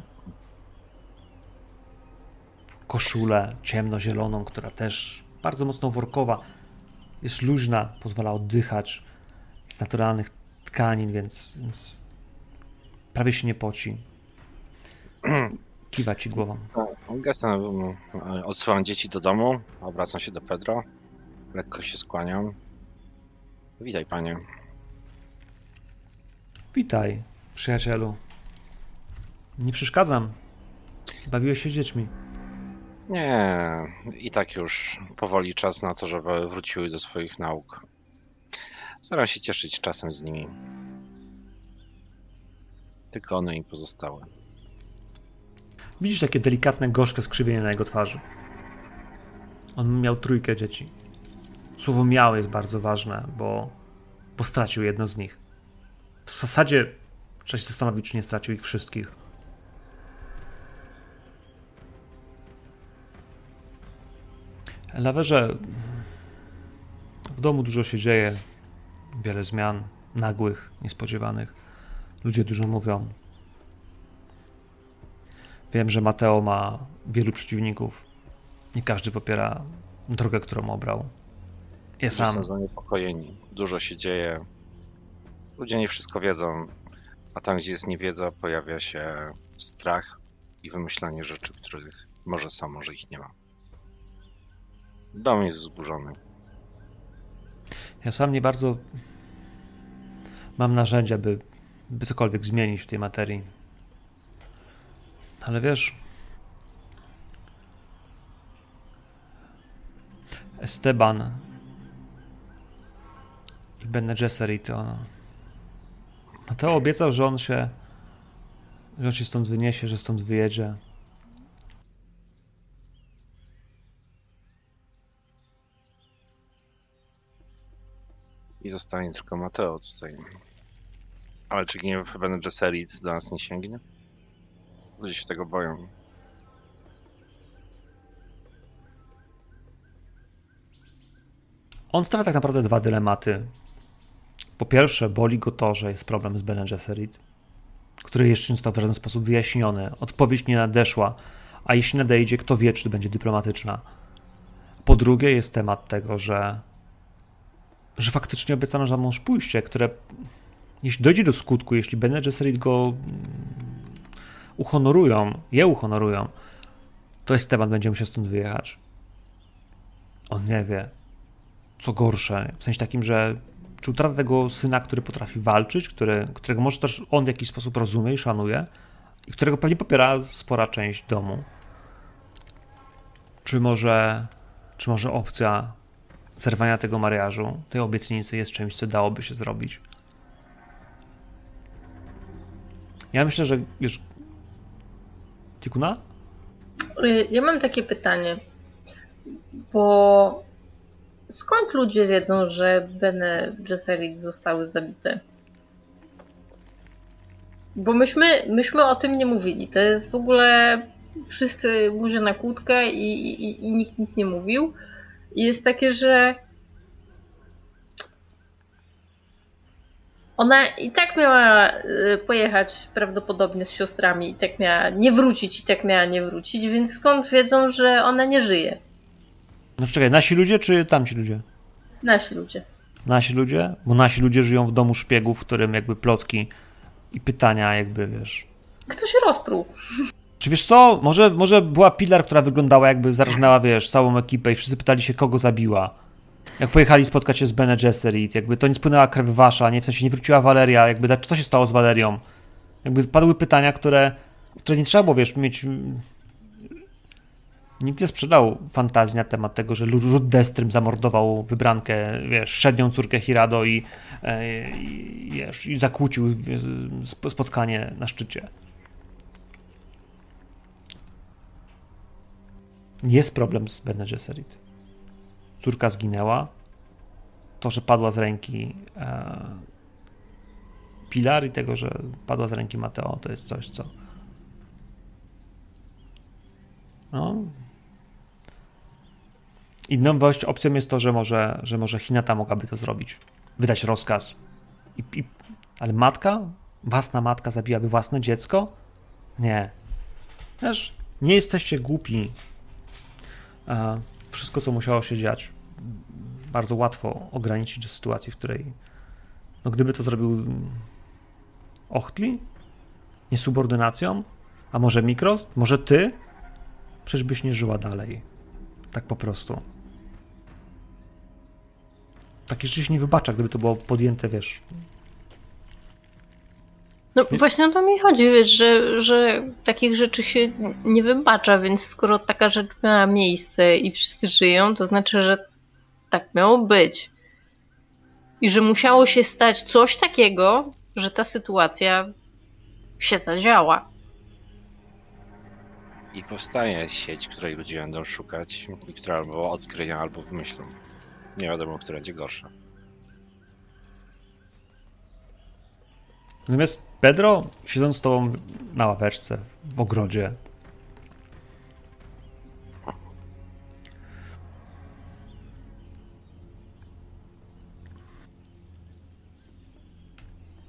koszulę ciemnozieloną, która też bardzo mocno workowa, jest luźna, pozwala oddychać z naturalnych tkanin, więc, więc prawie się nie poci. Kiwa ci głową. Gestem mm, odsyłam dzieci do domu, obracam się do Pedro, lekko się skłaniam. Witaj panie. Witaj, przyjacielu. Nie przeszkadzam. Bawiłeś się z dziećmi. Nie, i tak już powoli czas na to, żeby wróciły do swoich nauk. Staram się cieszyć czasem z nimi. Tylko one im pozostały. Widzisz takie delikatne, gorzkie skrzywienie na jego twarzy. On miał trójkę dzieci. Słowo miał jest bardzo ważne, bo, bo stracił jedno z nich. W zasadzie trzeba się zastanowić, czy nie stracił ich wszystkich. Lawerze, w domu dużo się dzieje, wiele zmian, nagłych, niespodziewanych. Ludzie dużo mówią. Wiem, że Mateo ma wielu przeciwników. Nie każdy popiera drogę, którą obrał. Ja Ludzie sam są zaniepokojeni. Dużo się dzieje. Ludzie nie wszystko wiedzą, a tam, gdzie jest niewiedza, pojawia się strach i wymyślanie rzeczy, których może są, może ich nie ma. Dom jest zburzony. Ja sam nie bardzo mam narzędzia, by, by cokolwiek zmienić w tej materii. Ale wiesz, Esteban i Bene Gesserit, on... Mateo obiecał, że on się że on się stąd wyniesie, że stąd wyjedzie. I zostanie tylko Mateo tutaj. Ale czy gniew Bene Gesserit do nas nie sięgnie? Ludzie się tego boją. On stawia tak naprawdę dwa dylematy. Po pierwsze, boli go to, że jest problem z Bene Gesserit, który jeszcze nie został w żaden sposób wyjaśniony. Odpowiedź nie nadeszła, a jeśli nadejdzie, kto wie, czy będzie dyplomatyczna. Po drugie, jest temat tego, że, że faktycznie obiecano za mąż pójście, które jeśli dojdzie do skutku, jeśli Bene Gesserit go mm, uhonorują, je uhonorują, to Esteban będzie musiał stąd wyjechać. On nie wie. Co gorsze, w sensie takim, że czy utrata tego syna, który potrafi walczyć, który, którego może też on w jakiś sposób rozumie i szanuje, i którego pewnie popiera spora część domu. Czy może, czy może opcja zerwania tego mariażu, tej obietnicy jest czymś, co dałoby się zrobić? Ja myślę, że już. Y, Ja mam takie pytanie, bo skąd ludzie wiedzą, że Bene Gesserit zostały zabite? Bo myśmy, myśmy o tym nie mówili. To jest w ogóle wszyscy buzie na kłódkę i, i, i nikt nic nie mówił. I jest takie, że ona i tak miała y, pojechać prawdopodobnie z siostrami, i tak miała nie wrócić, i tak miała nie wrócić, więc skąd wiedzą, że ona nie żyje? No czekaj, nasi ludzie czy tamci ludzie? Nasi ludzie. Nasi ludzie? Bo nasi ludzie żyją w domu szpiegów, w którym jakby plotki i pytania jakby, wiesz... Kto się rozpruł? Czy wiesz co, może, może była Pilar, która wyglądała jakby zarażnęła, wiesz, całą ekipę i wszyscy pytali się, kogo zabiła. Jak pojechali spotkać się z Bene Gesserit, jakby to nie spłynęła krew wasza, nie, w sensie nie wróciła Valeria, jakby co się stało z Valerią? Jakby padły pytania, które, które nie trzeba było, wiesz, mieć... Nikt nie sprzedał fantazji na temat tego, że Lud Destrym zamordował wybrankę, wiesz, średnią córkę Hirado i, e, i, wiesz, i zakłócił sp- spotkanie na szczycie. Jest problem z Bene Gesserit. Córka zginęła. To, że padła z ręki e, Pilar i tego, że padła z ręki Mateo, to jest coś, co. No. Inną opcją jest to, że może, że może Hinata mogłaby to zrobić. Wydać rozkaz. I, i, ale matka? Własna matka zabiłaby własne dziecko? Nie. Wiesz, nie jesteście głupi. E, wszystko, co musiało się dziać, bardzo łatwo ograniczyć do sytuacji, w której no gdyby to zrobił Ochtli, niesubordynacją, a może Mikrost, może ty, przecież byś nie żyła dalej. Tak po prostu. Takie rzeczy się nie wybacza, gdyby to było podjęte, wiesz, No właśnie o to mi chodzi, wiesz, że, że takich rzeczy się nie wybacza, więc skoro taka rzecz miała miejsce i wszyscy żyją, to znaczy, że tak miało być. I że musiało się stać coś takiego, że ta sytuacja się zadziała. I powstaje sieć, której ludzie będą szukać i która albo odkryją, albo wymyślą. Nie wiadomo, która będzie gorsza. Natomiast Pedro, siedząc z tobą na ławeczce w ogrodzie,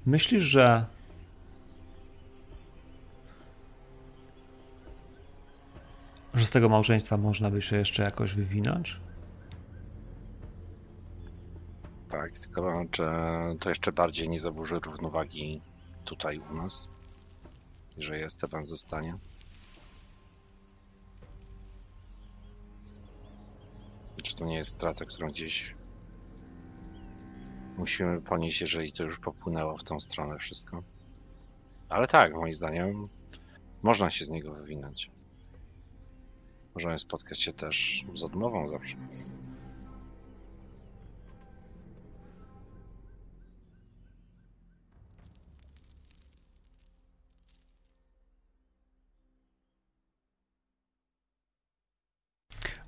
myślisz, że że z tego małżeństwa można by się jeszcze jakoś wywinąć? Tak, tylko że to jeszcze bardziej nie zaburzy równowagi tutaj u nas. Że Esteban zostanie. Czy to nie jest strata, którą gdzieś musimy ponieść, jeżeli to już popłynęło w tą stronę wszystko. Ale tak, moim zdaniem można się z niego wywinąć. Możemy spotkać się też z odmową zawsze.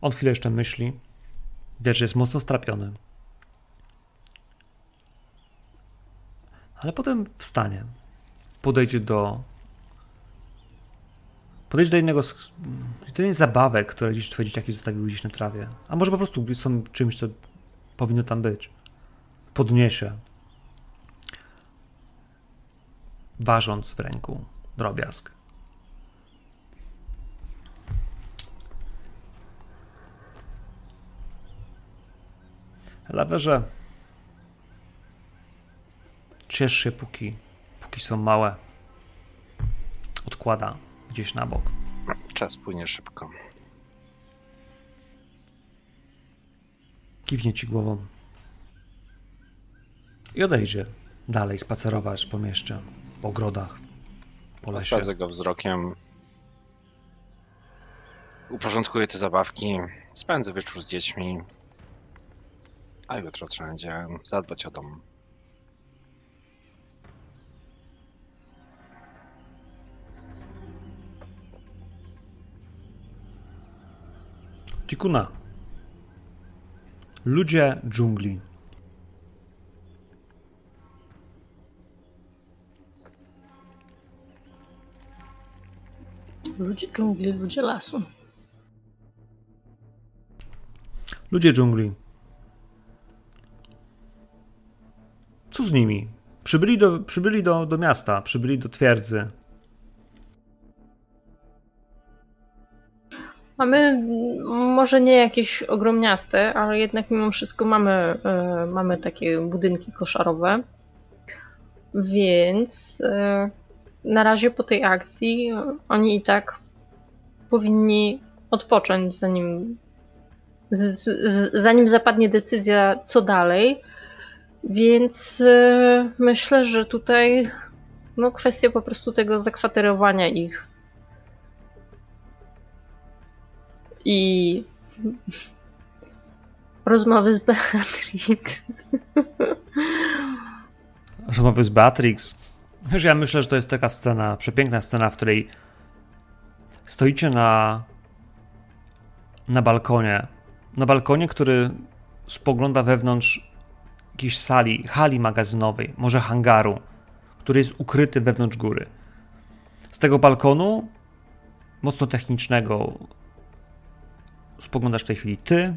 On chwilę jeszcze myśli. Widać, że jest mocno strapiony. Ale potem wstanie. Podejdzie do. Podejdzie do z. Do jednej zabawek, które gdzieś twoje dzieciaki zostawiły gdzieś na trawie. A może po prostu są czymś, co powinno tam być. Podniesie. Ważąc w ręku drobiazg. Lawerze, ciesz się póki, póki są małe. Odkłada gdzieś na bok. Czas płynie szybko. Kiwnie ci głową. I odejdzie dalej spacerować po mieście, po ogrodach, po lesie. Go wzrokiem. Uporządkuję te zabawki. Spędzę wieczór z dziećmi. A jutro trzeba będzie zadbać o dom. Tikuna. Ludzie dżungli. Ludzie dżungli, ludzie lasu. Ludzie dżungli. Co z nimi? Przybyli do, przybyli do, do miasta, przybyli do twierdzy. Mamy może nie jakieś ogromniaste, ale jednak mimo wszystko mamy, e, mamy takie budynki koszarowe. Więc e, na razie po tej akcji e, oni i tak powinni odpocząć, zanim, z, z, zanim zapadnie decyzja, co dalej. Więc e, myślę, że tutaj no, kwestia po prostu tego zakwaterowania ich i rozmowy z Beatrix. Rozmowy z Beatrix. Wiesz, ja myślę, że to jest taka scena, przepiękna scena, w której stoicie na, na balkonie. Na balkonie, który spogląda wewnątrz jakiejś sali, hali magazynowej, może hangaru, który jest ukryty wewnątrz góry. Z tego balkonu, mocno technicznego, spoglądasz w tej chwili ty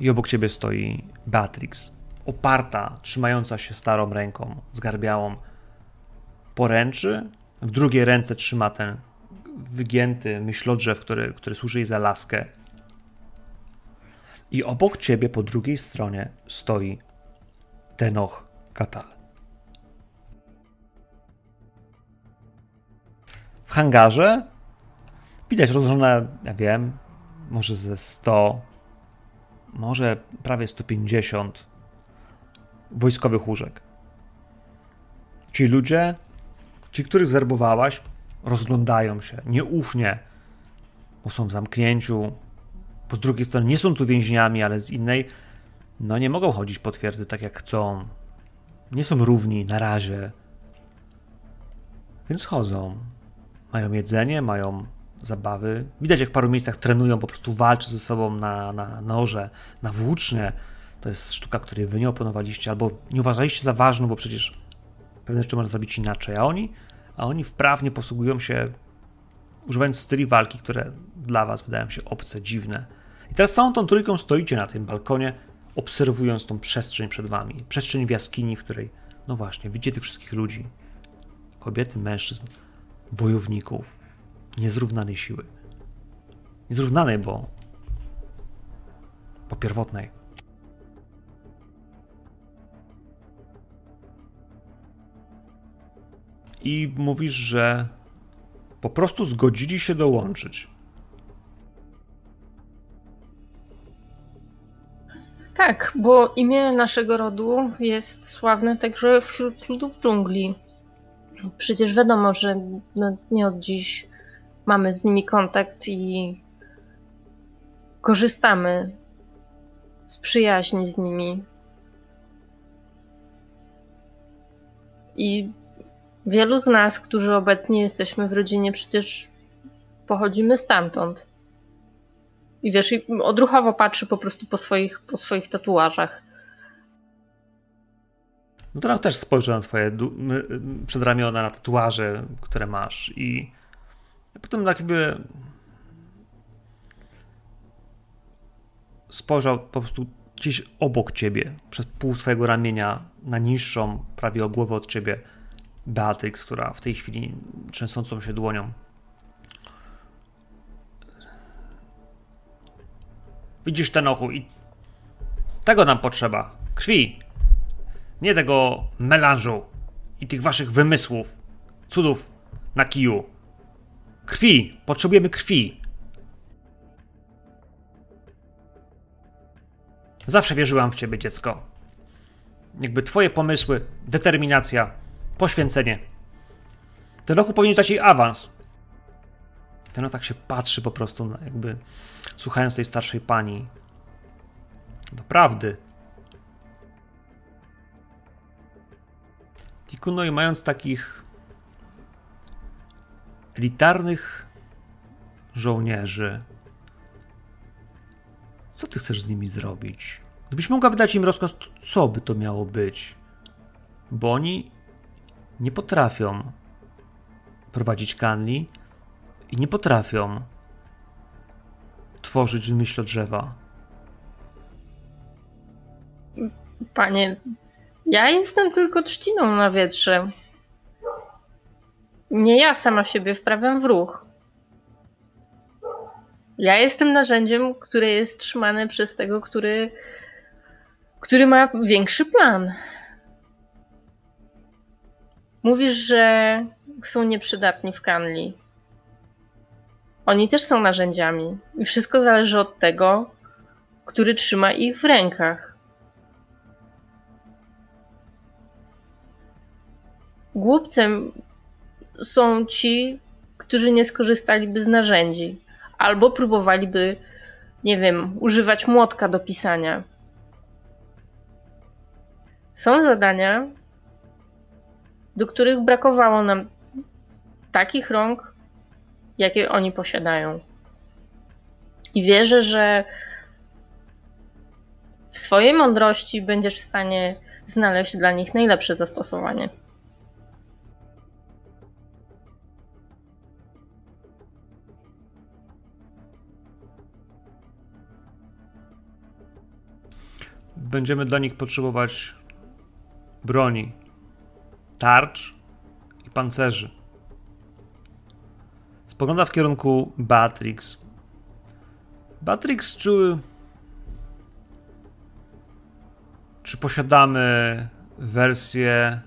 i obok ciebie stoi Beatrix, oparta, trzymająca się starą ręką, zgarbiałą poręczy. W drugiej ręce trzyma ten wygięty myślodrzew, który, który służy jej za laskę. I obok ciebie po drugiej stronie stoi Tenoch Katal. W hangarze widać rozłożone, ja wiem, może ze 100, może prawie 150 wojskowych łóżek. Ci ludzie, ci, których zerbowałaś, rozglądają się nieufnie, bo są w zamknięciu. Po z drugiej strony nie są tu więźniami, ale z innej, no nie mogą chodzić po twierdzy tak jak chcą. Nie są równi na razie. Więc chodzą. Mają jedzenie, mają zabawy. Widać, jak w paru miejscach trenują, po prostu walczą ze sobą na, na noże, na włócznie. To jest sztuka, której wy nie oponowaliście, albo nie uważaliście za ważną, bo przecież pewne rzeczy można zrobić inaczej. A oni, a oni wprawnie posługują się, używając styli walki, które dla was wydają się obce, dziwne. I teraz całą tą trójką stoicie na tym balkonie, obserwując tą przestrzeń przed wami. Przestrzeń w jaskini, w której, no właśnie, widzicie tych wszystkich ludzi. Kobiety, mężczyzn, wojowników, niezrównanej siły. Niezrównanej, bo. po pierwotnej. I mówisz, że po prostu zgodzili się dołączyć. Tak, bo imię naszego rodu jest sławne także wśród ludów dżungli. Przecież wiadomo, że no, nie od dziś mamy z nimi kontakt i korzystamy z przyjaźni z nimi. I wielu z nas, którzy obecnie jesteśmy w rodzinie, przecież pochodzimy stamtąd. I wiesz, i odruchowo patrzy po prostu po swoich, po swoich tatuażach. No teraz też spojrzę na twoje przedramiona, na tatuaże, które masz i potem tak jakby spojrzał po prostu gdzieś obok ciebie, przez pół twojego ramienia, na niższą, prawie o głowę od ciebie, Beatrix, która w tej chwili trzęsącą się dłonią Widzisz ten ochu i tego nam potrzeba. Krwi. Nie tego melanżu i tych waszych wymysłów, cudów na kiju. Krwi. Potrzebujemy krwi. Zawsze wierzyłam w ciebie, dziecko. Jakby twoje pomysły, determinacja, poświęcenie. Ten roku powinien dać jej awans. Ten tak się patrzy po prostu, jakby słuchając tej starszej pani. Doprawdy. Tikuno i mając takich elitarnych żołnierzy, co ty chcesz z nimi zrobić? Gdybyś mogła wydać im rozkaz, to co by to miało być? Bo oni nie potrafią prowadzić kanli i nie potrafią tworzyć myślodrzewa. Panie, ja jestem tylko trzciną na wietrze. Nie ja sama siebie wprawiam w ruch. Ja jestem narzędziem, które jest trzymane przez tego, który, który ma większy plan. Mówisz, że są nieprzydatni w Kanli. Oni też są narzędziami i wszystko zależy od tego, który trzyma ich w rękach. Głupcem są ci, którzy nie skorzystaliby z narzędzi albo próbowaliby, nie wiem, używać młotka do pisania. Są zadania, do których brakowało nam takich rąk, jakie oni posiadają. I wierzę, że w swojej mądrości będziesz w stanie znaleźć dla nich najlepsze zastosowanie. Będziemy dla nich potrzebować broni, tarcz i pancerzy. Spogląda w kierunku Batrix. Batrix, czy. Czy posiadamy wersję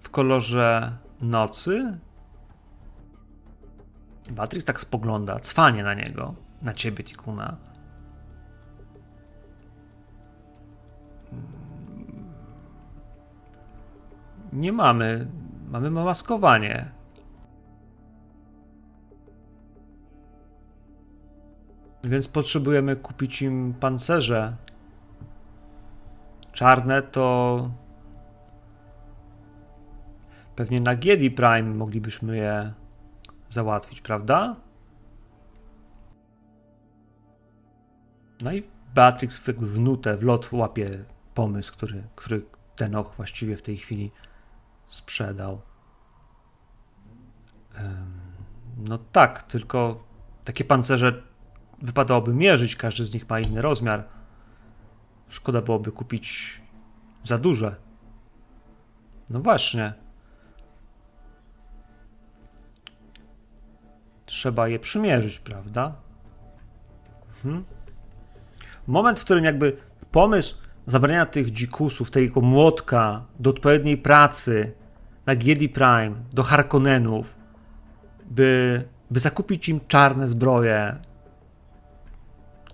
w kolorze nocy? Batrix tak spogląda, cwanie na niego, na ciebie, Tikuna. Nie mamy. Mamy maskowanie. Więc potrzebujemy kupić im pancerze. Czarne to. Pewnie na Giedi Prime moglibyśmy je załatwić, prawda? No i Beatrix w nutę, w lot łapie pomysł, który, który ten ok właściwie w tej chwili sprzedał. No tak, tylko takie pancerze wypadałoby mierzyć, każdy z nich ma inny rozmiar. Szkoda byłoby kupić za duże. No właśnie. Trzeba je przymierzyć, prawda? Mhm. Moment, w którym jakby pomysł zabrania tych dzikusów, tego młotka do odpowiedniej pracy na Giedi Prime, do Harkonnenów, by, by zakupić im czarne zbroje.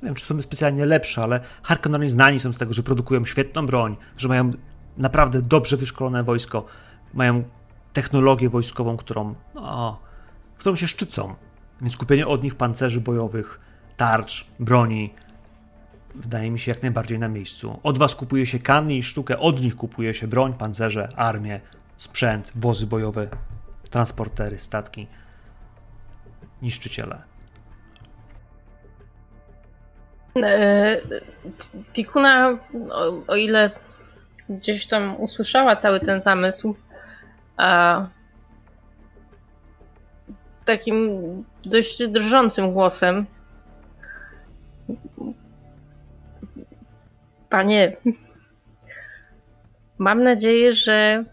Nie wiem, czy są specjalnie lepsze, ale Harkonneni znani są z tego, że produkują świetną broń, że mają naprawdę dobrze wyszkolone wojsko, mają technologię wojskową, którą, no, którą się szczycą. Więc kupienie od nich pancerzy bojowych, tarcz, broni, wydaje mi się jak najbardziej na miejscu. Od was kupuje się kany i sztukę, od nich kupuje się broń, pancerze, armię, sprzęt, wozy bojowe, transportery, statki, niszczyciele. E, Tikuna, o, o, ile gdzieś tam usłyszała cały ten zamysł, a takim dość drżącym głosem Panie, mam nadzieję, że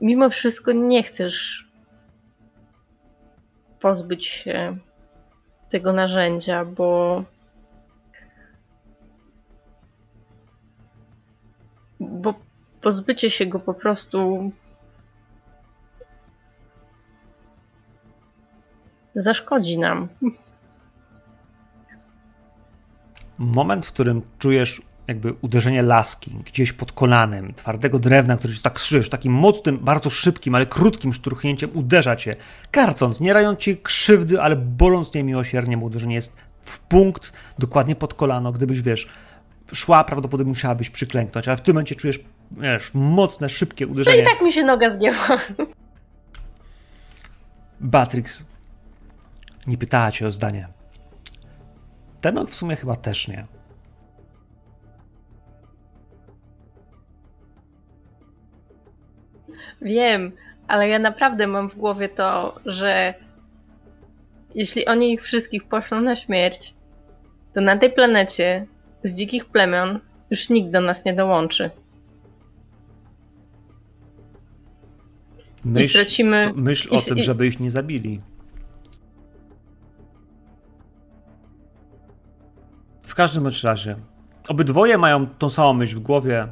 mimo wszystko nie chcesz pozbyć się tego narzędzia, bo bo pozbycie się go po prostu zaszkodzi nam. Moment, w którym czujesz jakby uderzenie laski gdzieś pod kolanem, twardego drewna, który się tak szysz, takim mocnym, bardzo szybkim, ale krótkim szturchnięciem uderza cię, karcąc, nie rając ci krzywdy, ale boląc niemiłosiernie, bo uderzenie jest w punkt, dokładnie pod kolano. Gdybyś, wiesz, szła, prawdopodobnie musiałabyś przyklęknąć, ale w tym momencie czujesz, wiesz, mocne, szybkie No i uderzenie. tak mi się noga zdjęła. Batrix nie pytała cię o zdanie. Tenok w sumie chyba też nie. Wiem, ale ja naprawdę mam w głowie to, że jeśli oni ich wszystkich poszlą na śmierć, to na tej planecie z dzikich plemion już nikt do nas nie dołączy. I Myśl, stracimy. to myśl i- o tym, i- żeby ich nie zabili. W każdym razie, obydwoje mają tą samą myśl w głowie.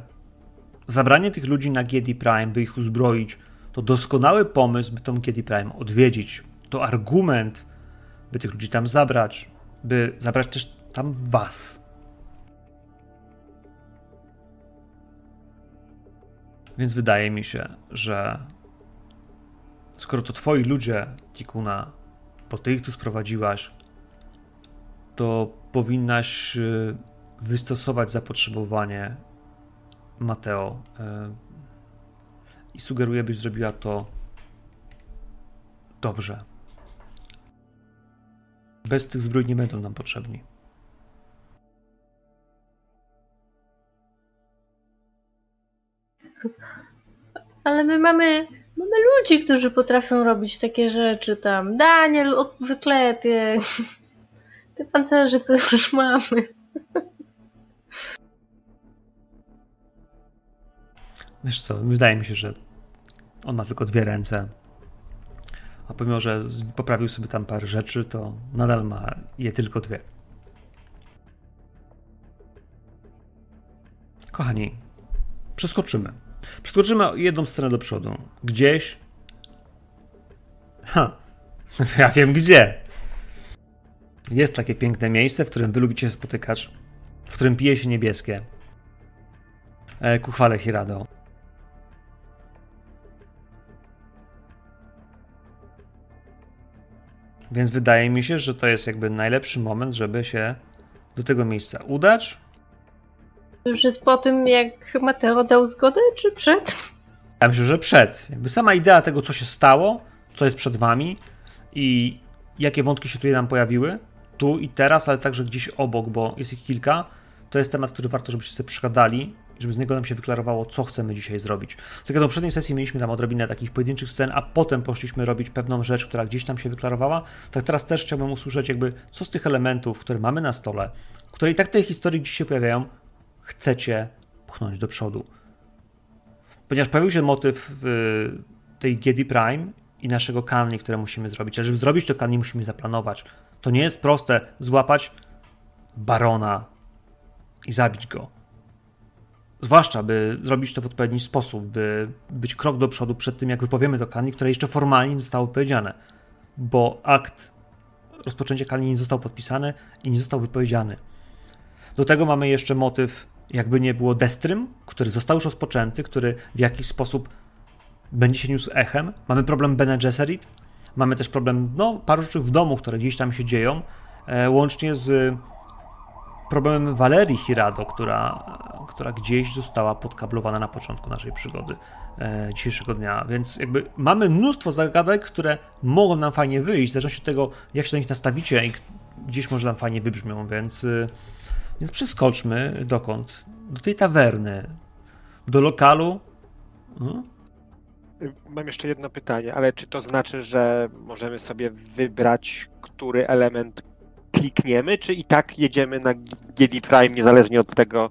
Zabranie tych ludzi na Giedi Prime, by ich uzbroić, to doskonały pomysł, by tą Giedi Prime odwiedzić. To argument, by tych ludzi tam zabrać, by zabrać też tam was. Więc wydaje mi się, że skoro to twoi ludzie, Tikuna, bo ty ich tu sprowadziłaś, to powinnaś y, wystosować zapotrzebowanie Mateo. y, I sugeruję, byś zrobiła to dobrze. Bez tych zbrój nie będą nam potrzebni. Ale my mamy, mamy ludzi, którzy potrafią robić takie rzeczy tam. Daniel od- wyklepie. Te pancerze co już mamy. Wiesz co, wydaje mi się, że on ma tylko dwie ręce. A pomimo, że poprawił sobie tam parę rzeczy, to nadal ma je tylko dwie. Kochani, przeskoczymy. Przeskoczymy jedną stronę do przodu. Gdzieś. Ha, ja wiem gdzie. Jest takie piękne miejsce, w którym wy lubicie spotykać, w którym pije się niebieskie. E, ku chwale Hirado. Więc wydaje mi się, że to jest jakby najlepszy moment, żeby się do tego miejsca udać. Już jest po tym, jak Mateo dał zgodę, czy przed? Ja myślę, że przed. Jakby sama idea tego, co się stało, co jest przed wami i jakie wątki się tutaj nam pojawiły, tu i teraz, ale także gdzieś obok, bo jest ich kilka, to jest temat, który warto, żebyście sobie przegadali, żeby z niego nam się wyklarowało, co chcemy dzisiaj zrobić. Tak jak do poprzedniej sesji mieliśmy tam odrobinę takich pojedynczych scen, a potem poszliśmy robić pewną rzecz, która gdzieś tam się wyklarowała, tak teraz też chciałbym usłyszeć jakby, co z tych elementów, które mamy na stole, które i tak tej historii gdzieś się pojawiają, chcecie pchnąć do przodu ponieważ pojawił się motyw y, tej Giedi Prime i naszego kanni, które musimy zrobić. Ale żeby zrobić to kanni, musimy zaplanować. To nie jest proste złapać barona i zabić go. Zwłaszcza, by zrobić to w odpowiedni sposób, by być krok do przodu przed tym, jak wypowiemy to kanni, które jeszcze formalnie nie zostało powiedziane. Bo akt rozpoczęcia kanni nie został podpisany i nie został wypowiedziany. Do tego mamy jeszcze motyw, jakby nie było Destrym, który został już rozpoczęty, który w jakiś sposób będzie się niósł echem. Mamy problem Bene Gesserit, mamy też problem no, paru rzeczy w domu, które gdzieś tam się dzieją, e, łącznie z problemem Valerii Hirado, która, która gdzieś została podkablowana na początku naszej przygody e, dzisiejszego dnia. Więc jakby mamy mnóstwo zagadek, które mogą nam fajnie wyjść, w zależności od tego, jak się do nich nastawicie i gdzieś może nam fajnie wybrzmią, więc... y, więc przeskoczmy dokąd? Do tej tawerny, do lokalu. Hmm? Mam jeszcze jedno pytanie, ale czy to znaczy, że możemy sobie wybrać, który element klikniemy, czy i tak jedziemy na GD Prime niezależnie od tego,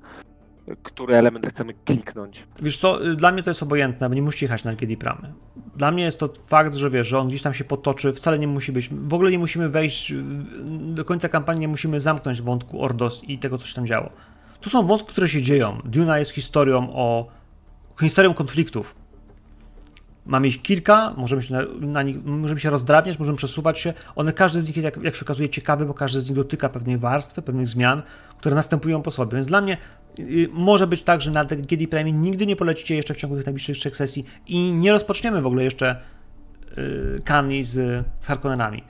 który element chcemy kliknąć? Wiesz co, y, dla mnie to jest obojętne, bo nie musicie jechać na GD Pramy. Dla mnie jest to fakt, że wiesz, że on gdzieś tam się potoczy, wcale nie musi być, w ogóle nie musimy wejść, do końca kampanii nie musimy zamknąć wątku Ordos i tego, co się tam działo. Tu są wątki, które się dzieją. Duna jest historią o, historią konfliktów. Mamy ich kilka, możemy się, na, nich, możemy się rozdrabniać, możemy przesuwać się. One, każdy z nich jest, jak, jak się okazuje, ciekawy, bo każdy z nich dotyka pewnej warstwy, pewnych zmian, które następują po sobie. Więc dla mnie y, może być tak, że na GD Prime nigdy nie polecicie jeszcze w ciągu tych najbliższych trzech sesji i nie rozpoczniemy w ogóle jeszcze y, Kani z, z Harkonnenami.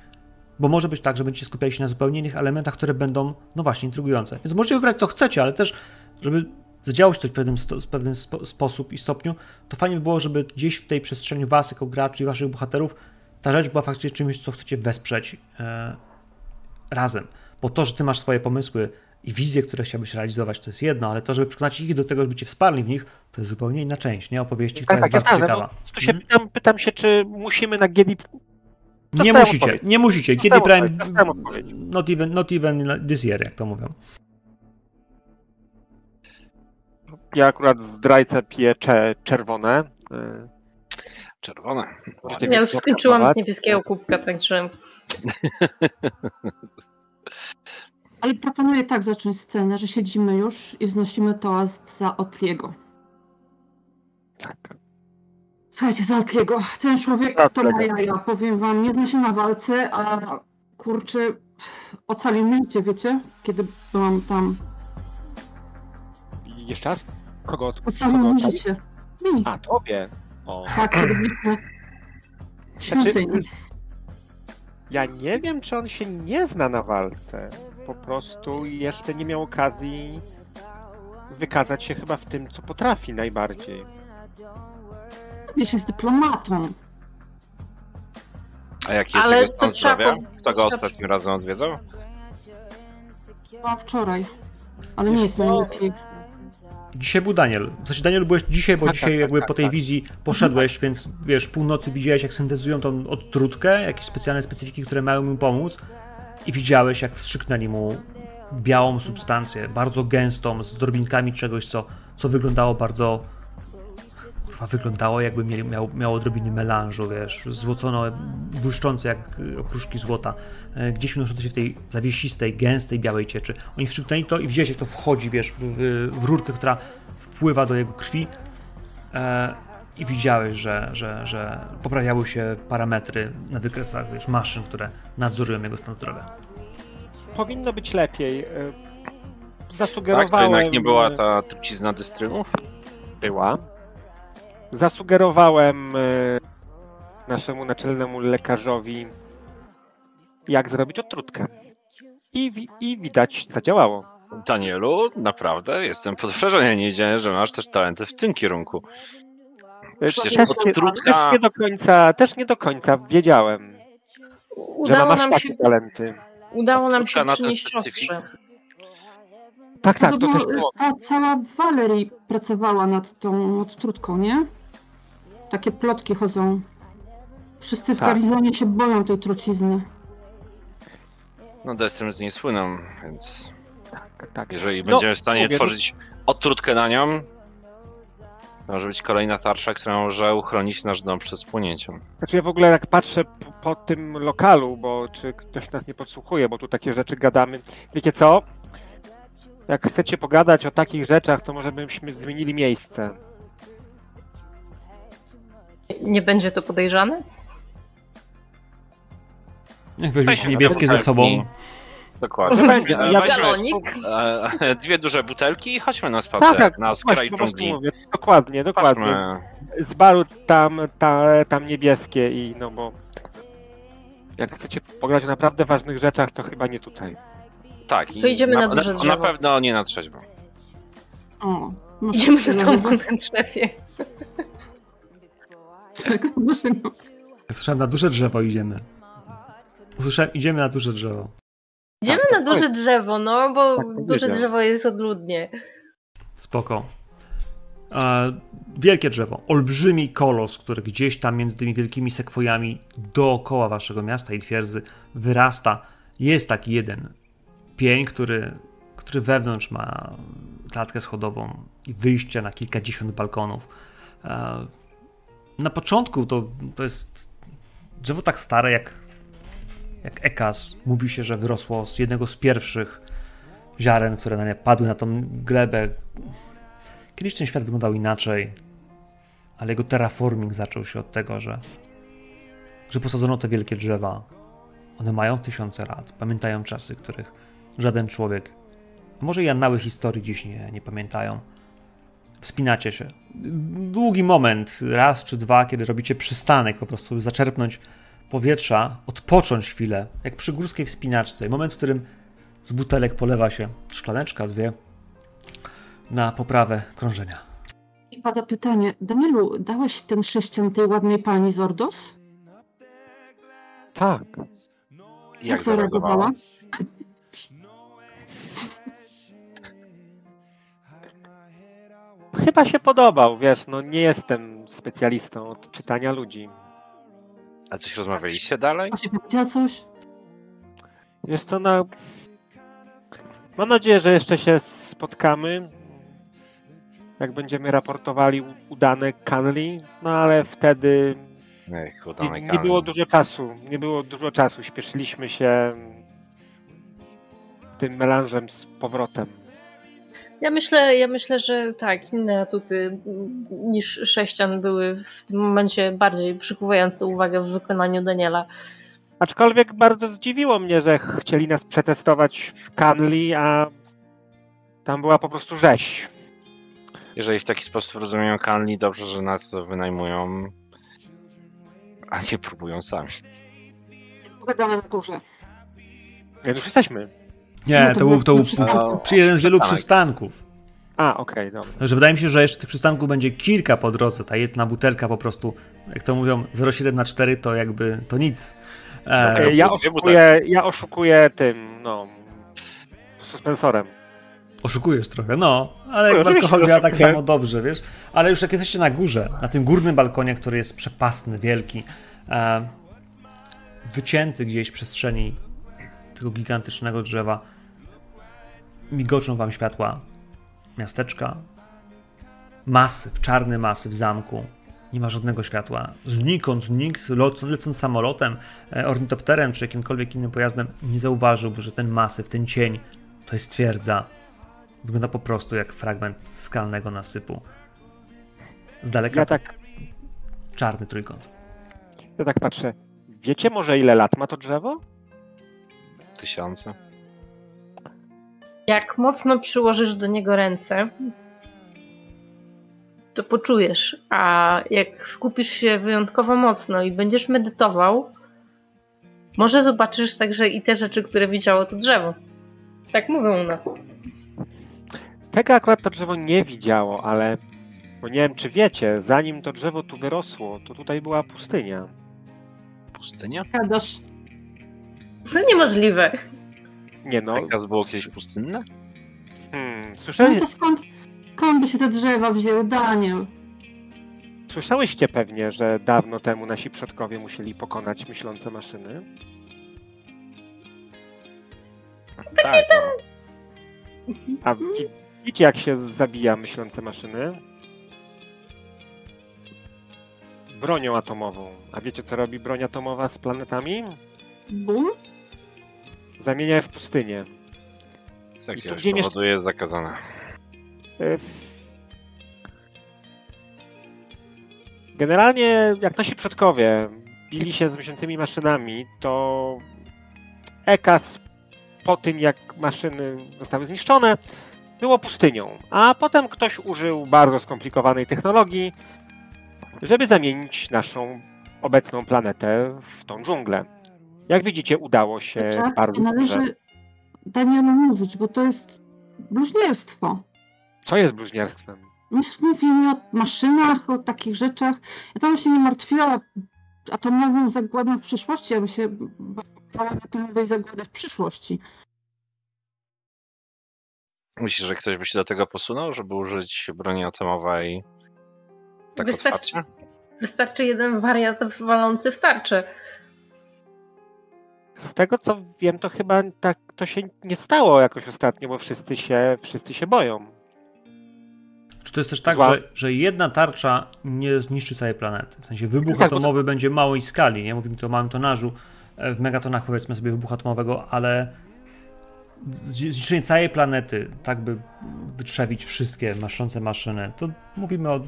Bo może być tak, że będziecie skupiali się na zupełnie innych elementach, które będą, no właśnie, intrygujące. Więc możecie wybrać co chcecie, ale też, żeby zadziało się coś w pewnym, sto, w pewnym spo, sposób i stopniu, to fajnie by było, żeby gdzieś w tej przestrzeni was jako graczy i waszych bohaterów ta rzecz była faktycznie czymś, co chcecie wesprzeć e, razem. Bo to, że ty masz swoje pomysły i wizje, które chciałbyś realizować, to jest jedno, ale to, żeby przekonać ich do tego, żeby cię wsparli w nich, to jest zupełnie inna część, nie? Opowieści, która Tak, tak, jest ja bardzo znam. ciekawa. No, tu się Mhm. pytam, pytam się, czy musimy na GD... Nie musicie, odpowiedź. nie musicie. Kiedy Prime, not even, not even this year, jak to mówią. Ja akurat zdrajcę piję cze- czerwone. y, Czerwone. Możecie Ja już skończyłam z niebieskiego kubka, także Ale proponuję tak zacząć scenę, że siedzimy już i wznosimy toast za Otliego. Tak. Słuchajcie, za Otliego. Ten człowiek to ma jaja, powiem wam. Nie zna się na walce, a kurczę, ocalił mi życie, wiecie? Kiedy byłam tam. Jeszcze raz? Kogo? od- Ocalił kogo życie. Mi. A, tobie. O. Tak, byliśmy w świątyni. Ja nie wiem, czy on się nie zna na walce. Po prostu jeszcze nie miał okazji wykazać się chyba w tym, co potrafi najbardziej. Wiesz, jest dyplomatą. A jaki Ale jest to trzeba Kto go ostatnim razem odwiedzał? Byłam wczoraj. Ale nie Wiesz jest co? najlepiej. Dzisiaj był Daniel. W sensie Daniel byłeś dzisiaj, bo Tak, dzisiaj tak, jakby tak, po tej tak. wizji poszedłeś, więc wiesz, północy widziałeś jak syntezują tą odtrutkę, jakieś specjalne specyfiki, które mają mu pomóc i widziałeś jak wstrzyknęli mu białą substancję, bardzo gęstą, z drobinkami czegoś, co, co wyglądało bardzo kurwa, wyglądało jakby mieli, miał, miało odrobiny melanżu, wiesz, złocono, błyszczące jak y, okruszki złota, e, gdzieś unoszące się w tej zawiesistej, gęstej, białej cieczy. Oni wstrzyknęli to i widziałeś jak to wchodzi, wiesz, w, w, w rurkę, która wpływa do jego krwi e, i widziałeś, że, że, że poprawiały się parametry na wykresach, wiesz, maszyn, które nadzorują jego stan zdrowia. Powinno być lepiej. y, Tak, to Zasugerowałem... jednak nie była ta trucizna dystrymów? Była. Zasugerowałem y, naszemu naczelnemu lekarzowi, jak zrobić odtrutkę. I, I widać, zadziałało. Danielu, naprawdę jestem pod wrażeniem. Nie wiedziałem, że masz też talenty w tym kierunku. Przecież też, nie, odtrutka- też nie do końca, też nie do końca wiedziałem, że udało mam aż nam takie się, talenty. udało nam się przynieść specyfik. ostrze. Tak, tak, to też było. Ta cała Valerie pracowała nad tą odtrutką, nie? Takie plotki chodzą. Wszyscy w Tak. garnizonie się boją tej trucizny. No Destrym z niej słyną, więc Tak, tak. jeżeli No, będziemy w stanie mówię, tworzyć odtrutkę na nią, to może być kolejna tarcza, która może uchronić nasz dom przed spłonięciem. Znaczy ja w ogóle jak patrzę po, po tym lokalu, bo czy ktoś nas nie podsłuchuje, bo tu takie rzeczy gadamy. Wiecie co? Jak chcecie pogadać o takich rzeczach, to może byśmy zmienili miejsce. Nie będzie to podejrzane? Jak weźmiecie Weźmy niebieskie ze butelki. sobą, Dokładnie. Nie będzie. Ja- weźmy Galonik? e, Dwie duże butelki i chodźmy na spacer Tak, tak, na Właśnie, skraj po prostu dżungli. mówię. Dokładnie, dokładnie. Chodźmy. Z baru tam, ta, tam niebieskie i no bo jak chcecie pogadać o naprawdę ważnych rzeczach, to chyba nie tutaj. Tak. i To idziemy na duże na, drzewo. na pewno nie na trzeźwo. O, no Idziemy do tyle, domu na drzewie. Tak, proszę, no. słyszałem, na duże drzewo idziemy. Usłyszałem, idziemy na duże drzewo. Idziemy Tak, na tak, duże drzewo, no bo Tak duże drzewo jest odludnie. Spoko. E, wielkie drzewo, olbrzymi kolos, który gdzieś tam między tymi wielkimi sekwojami dookoła waszego miasta i twierdzy wyrasta. Jest taki jeden pień, który, który wewnątrz ma klatkę schodową i wyjście na kilkadziesiąt balkonów. E, na początku to, to jest drzewo tak stare jak, jak Ekas. Mówi się, że wyrosło z jednego z pierwszych ziaren, które na nie padły na tą glebę, Kiedyś ten świat wyglądał inaczej. ale jego terraforming zaczął się od tego, że, że posadzono te wielkie drzewa. One mają tysiące lat, pamiętają czasy, których żaden człowiek, może i annały historii dziś nie, nie pamiętają. Wspinacie się. Długi moment, raz czy dwa, kiedy robicie przystanek, po prostu zaczerpnąć powietrza, odpocząć chwilę, jak przy górskiej wspinaczce. Moment, w którym z butelek polewa się szklaneczka, dwie, na poprawę krążenia. I pada pytanie, Danielu, dałeś ten sześcian tej ładnej pani z Ordos? Tak. Jak zareagowała? zareagowała? Chyba się podobał, wiesz, no nie jestem specjalistą od czytania ludzi. A coś rozmawialiście dalej? A się powiedziała coś? Wiesz co, no... Mam nadzieję, że jeszcze się spotkamy. Jak będziemy raportowali udane Canley, no ale wtedy Ech, nie, nie było dużo czasu. Nie było dużo czasu. Śpieszyliśmy się z tym melanżem z powrotem. Ja myślę, ja myślę, że tak, inne atuty niż sześcian były w tym momencie bardziej przykuwające uwagę w wykonaniu Daniela. Aczkolwiek bardzo zdziwiło mnie, że chcieli nas przetestować w Canley, a tam była po prostu rzeź. Jeżeli w taki sposób rozumieją Canli, dobrze, że nas wynajmują, a nie próbują sami. Pogadamy na górze. Nie, już jesteśmy. Nie, No to to, był, to był przystanku. przy jeden z wielu Przystanek. przystanków. A, okej, dobra. Także wydaje mi się, że jeszcze tych przystanków będzie kilka po drodze. Ta jedna butelka po prostu, jak to mówią, 0,7 na 4 to jakby to nic. E, E, Ja oszukuję, ja oszukuję tym, no, suspensorem. Oszukujesz trochę, no, ale No, jak w alkohol działa tak samo dobrze, wiesz. Ale już jak jesteście na górze, na tym górnym balkonie, który jest przepasny, wielki, e, wycięty gdzieś w przestrzeni tego gigantycznego drzewa, migoczą wam światła miasteczka, masyw, czarny masyw zamku. Nie ma żadnego światła. Znikąd nikt, lecąc samolotem, e, ornitopterem czy jakimkolwiek innym pojazdem, nie zauważyłby, że ten masyw, ten cień to jest twierdza. Wygląda po prostu jak fragment skalnego nasypu. Z daleka Ja tak, czarny trójkąt. ja tak patrzę. Wiecie może ile lat ma to drzewo? Tysiące. Jak mocno przyłożysz do niego ręce, to poczujesz. A jak skupisz się wyjątkowo mocno i będziesz medytował, może zobaczysz także i te rzeczy, które widziało to drzewo. Tak mówią u nas. Tego akurat to drzewo nie widziało, ale bo nie wiem czy wiecie, zanim to drzewo tu wyrosło, to tutaj była pustynia. Pustynia? Gadasz. No niemożliwe. Nie no, Tekaz było kiedyś pustynne? hmm, No słyszeli, to skąd, skąd by się te drzewa wzięły, Daniel? słyszałyście pewnie, że dawno temu nasi przodkowie musieli pokonać myślące maszyny. Tak, no. A wi- widzicie jak się zabija myślące maszyny? Bronią atomową. A wiecie co robi broń atomowa z planetami? Bum? Zamienia w pustynię. z jakiegoś powodu jest zakazane. Y, Generalnie, jak nasi przodkowie bili się z myślącymi maszynami, to Ekas po tym, jak maszyny zostały zniszczone, było pustynią. A potem ktoś użył bardzo skomplikowanej technologii, żeby zamienić naszą obecną planetę w tą dżunglę. Jak widzicie, udało się Czak, bardzo nie dobrze. należy Danielu mówić, bo to jest bluźnierstwo. Co jest bluźnierstwem? Mówienie o maszynach, o takich rzeczach. Ja tam się nie martwiła atomową zagładą w przyszłości, ja bym się bała atomowej zagłady w przyszłości. Myślisz, że ktoś by się do tego posunął, żeby użyć broni atomowej tak Wystarczy, wystarczy jeden wariat walący w tarczę. Z tego co wiem, to chyba tak to się nie stało jakoś ostatnio, bo wszyscy się, wszyscy się boją. Czy to jest też tak, że, że jedna tarcza nie zniszczy całej planety? W sensie wybuch Tak, bo to- atomowy będzie małej skali, nie? Mówimy tu o małym tonażu, e, w megatonach powiedzmy sobie wybuchu atomowego, ale zniszczenie całej planety, tak by wytrzewić wszystkie maszące maszyny, to mówimy o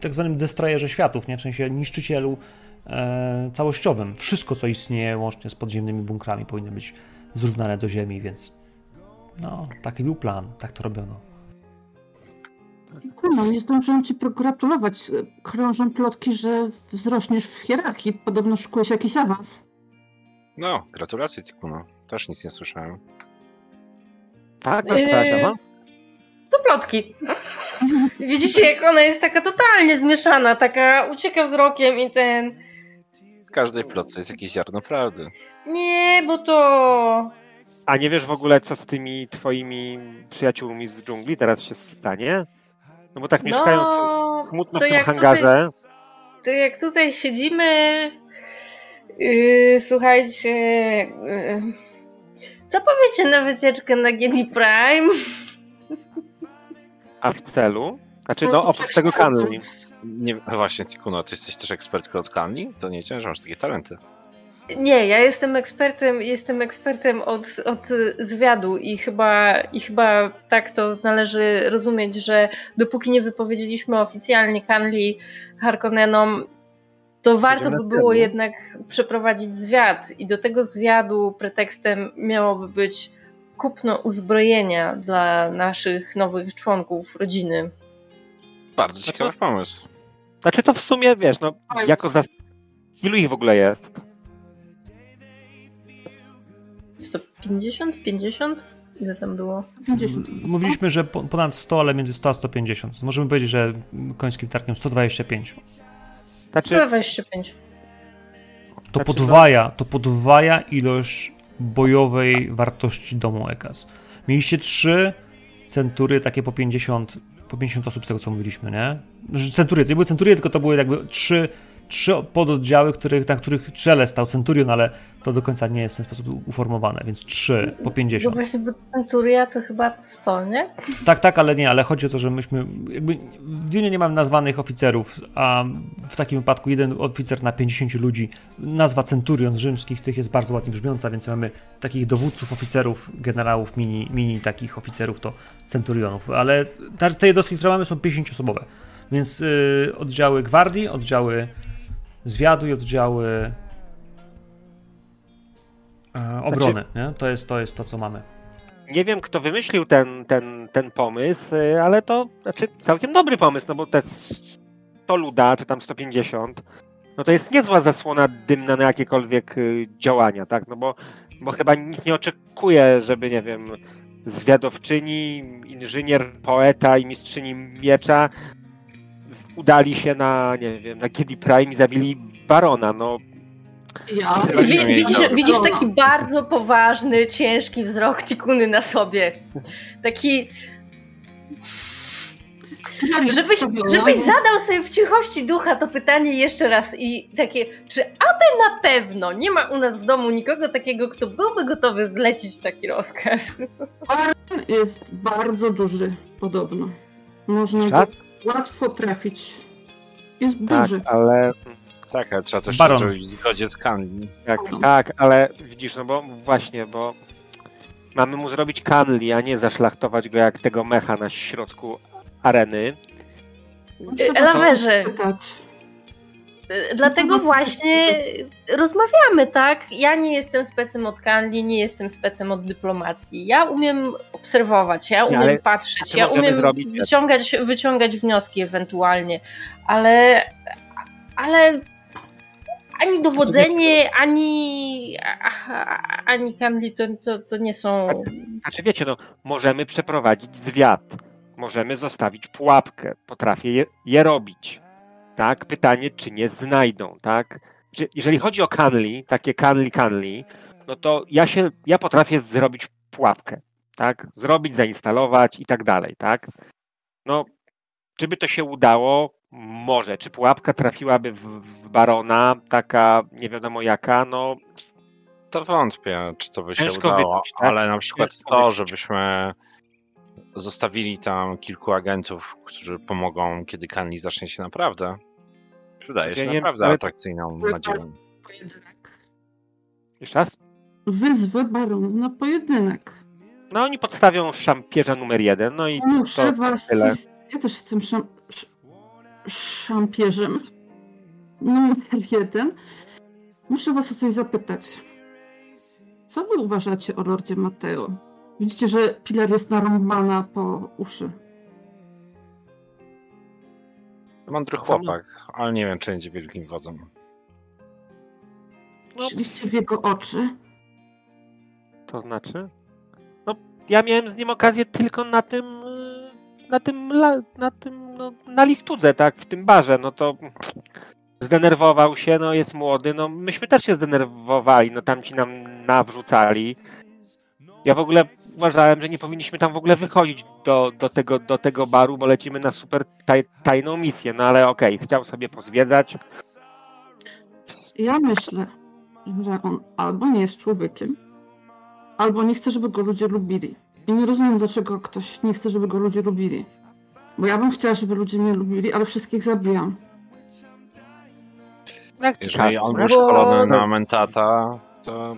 tak zwanym destroyerze światów, nie? w sensie niszczycielu e, całościowym. Wszystko, co istnieje łącznie z podziemnymi bunkrami, powinno być zrównane do Ziemi, więc no, taki był plan, tak to robiono. Kuma, nie zdążyłam ci pogratulować. Krążą plotki, że wzrośniesz w hierarchii. Podobno szykujesz jakiś awans. No, gratulacje Tikuno. Też nic nie słyszałem. Tak, dostałaś Yy, awans? To plotki. Widzicie, jak ona jest taka totalnie zmieszana, taka ucieka wzrokiem i ten. W każdej plotce jest jakieś ziarno prawdy. Nie, bo to. A nie wiesz w ogóle, co z tymi twoimi przyjaciółmi z dżungli teraz się stanie? No bo tak mieszkają No, smutno w tym jak hangarze. to jak tutaj siedzimy. Yy, słuchajcie. Yy, co powiecie na wycieczkę na Gedi Prime? A w celu? Znaczy, No no oprócz tego kanli. Nie, no właśnie, Tikuno, ty jesteś też ekspertką od Kanli? To nie ciężko, masz takie talenty. Nie, ja jestem ekspertem, jestem ekspertem od, od zwiadu i chyba, i chyba tak to należy rozumieć, że dopóki nie wypowiedzieliśmy oficjalnie Kanli Harkonnenom, to warto by było jednak przeprowadzić zwiad i do tego zwiadu pretekstem miałoby być kupno uzbrojenia dla naszych nowych członków rodziny. Bardzo ciekawy pomysł. Znaczy to w sumie, wiesz, no jako za... Ilu ich w ogóle jest? 150? 50? Ile tam było? 50. Mówiliśmy, że po- ponad 100, ale między 100 a 150. Możemy powiedzieć, że końskim targiem 125. Znaczy, 125. To Znaczy, podwaja, to podwaja ilość bojowej wartości domu Ekas. Mieliście trzy century takie po 50, po 50 osób z tego co mówiliśmy, nie? Że Century, to nie były century, tylko to były jakby trzy, trzy pododdziały, których, na których czele stał centurion, ale to do końca nie jest w ten sposób uformowane, więc trzy po No 50. właśnie, bo Centuria to chyba 100, nie? Tak, tak, ale nie, ale chodzi o to, że myśmy, jakby w Dune nie mam nazwanych oficerów, a w takim wypadku jeden oficer na 50 ludzi, nazwa centurion z rzymskich tych jest bardzo ładnie brzmiąca, więc mamy takich dowódców, oficerów, generałów, mini, mini takich oficerów to centurionów, ale te te jednostki, które mamy są 50-osobowe, więc y, oddziały gwardii, oddziały zwiadu i oddziały e, obrony, nie? To, jest, to jest to, co mamy. nie wiem, kto wymyślił ten, ten, ten pomysł, y, ale to znaczy całkiem dobry pomysł, no bo te 100 luda, czy tam 150, no to jest niezła zasłona dymna na jakiekolwiek y, działania, tak? No bo, bo chyba nikt nie oczekuje, żeby, nie wiem, zwiadowczyni, inżynier, poeta i mistrzyni miecza udali się na, nie wiem, na Kid Prime i zabili barona, no Ja. Widzisz, widzisz taki bardzo poważny, ciężki wzrok Tikuny na sobie. Taki, żebyś, żebyś zadał sobie w cichości ducha to pytanie jeszcze raz i takie, czy aby na pewno nie ma u nas w domu nikogo takiego, kto byłby gotowy zlecić taki rozkaz? Baron jest bardzo duży, podobno. Można go Czad? Łatwo trafić. Jest tak, duży. ale Tak, ale trzeba Baron. zrobić w zgodzie z Kanli. Tak, Baron. tak, ale widzisz, no bo właśnie, bo mamy mu zrobić kanli, a nie zaszlachtować go jak tego mecha na środku areny. Lawerze. pytać. Y, Dlatego właśnie rozmawiamy, tak? Ja nie jestem specem od Kanli, nie jestem specem od dyplomacji. Ja umiem obserwować, ja umiem ale patrzeć, ja umiem wyciągać, wyciągać wnioski ewentualnie, ale, ale ani dowodzenie, ani, ani Kanli to, to, to nie są... Znaczy wiecie, no, możemy przeprowadzić zwiat, możemy zostawić pułapkę, potrafię je, je robić. Tak? Pytanie, czy nie znajdą, tak? Jeżeli chodzi o kanli, takie kanli, kanli, no to ja się, ja potrafię zrobić pułapkę, tak? Zrobić, zainstalować i tak dalej, tak? No, czy by to się udało? Może. Czy pułapka trafiłaby w, w barona, taka nie wiadomo jaka? No, To wątpię, czy to by się udało, wyczuć, tak? ale na przykład Ciężko to, wyczuć. żebyśmy zostawili tam kilku agentów, którzy pomogą, kiedy Kanli zacznie się naprawdę, wydaje Ja się nie- naprawdę atrakcyjną nadzieją. Pojedynek. jeszcze raz? Wyzwę baron na pojedynek. No oni podstawią szampierza numer jeden, no i Muszę to właśnie. tyle. Ja też jestem szam, sz, szampierzem. Numer jeden. Muszę was o coś zapytać. Co wy uważacie o Lordzie Mateo? Widzicie, że Pilar jest narąbana po uszy. Mądry chłopak, ale nie wiem, czy będzie wielkim wodzem. No. Patrzyliście w jego oczy. To znaczy? No, ja miałem z nim okazję tylko na tym, na tym, na tym, no, na lichtudze, tak, w tym barze, no to zdenerwował się, no jest młody, no myśmy też się zdenerwowali, no tam ci nam nawrzucali. Ja w ogóle uważałem, że nie powinniśmy tam w ogóle wychodzić do, do, tego, do tego baru, bo lecimy na super taj, tajną misję, no ale okej, chciał sobie pozwiedzać. Ja myślę, że on albo nie jest człowiekiem, albo nie chce, żeby go ludzie lubili. I nie rozumiem, dlaczego ktoś nie chce, żeby go ludzie lubili. Bo ja bym chciała, żeby ludzie mnie lubili, ale wszystkich zabijam. Jeżeli on jak- był szkolony na mentata, to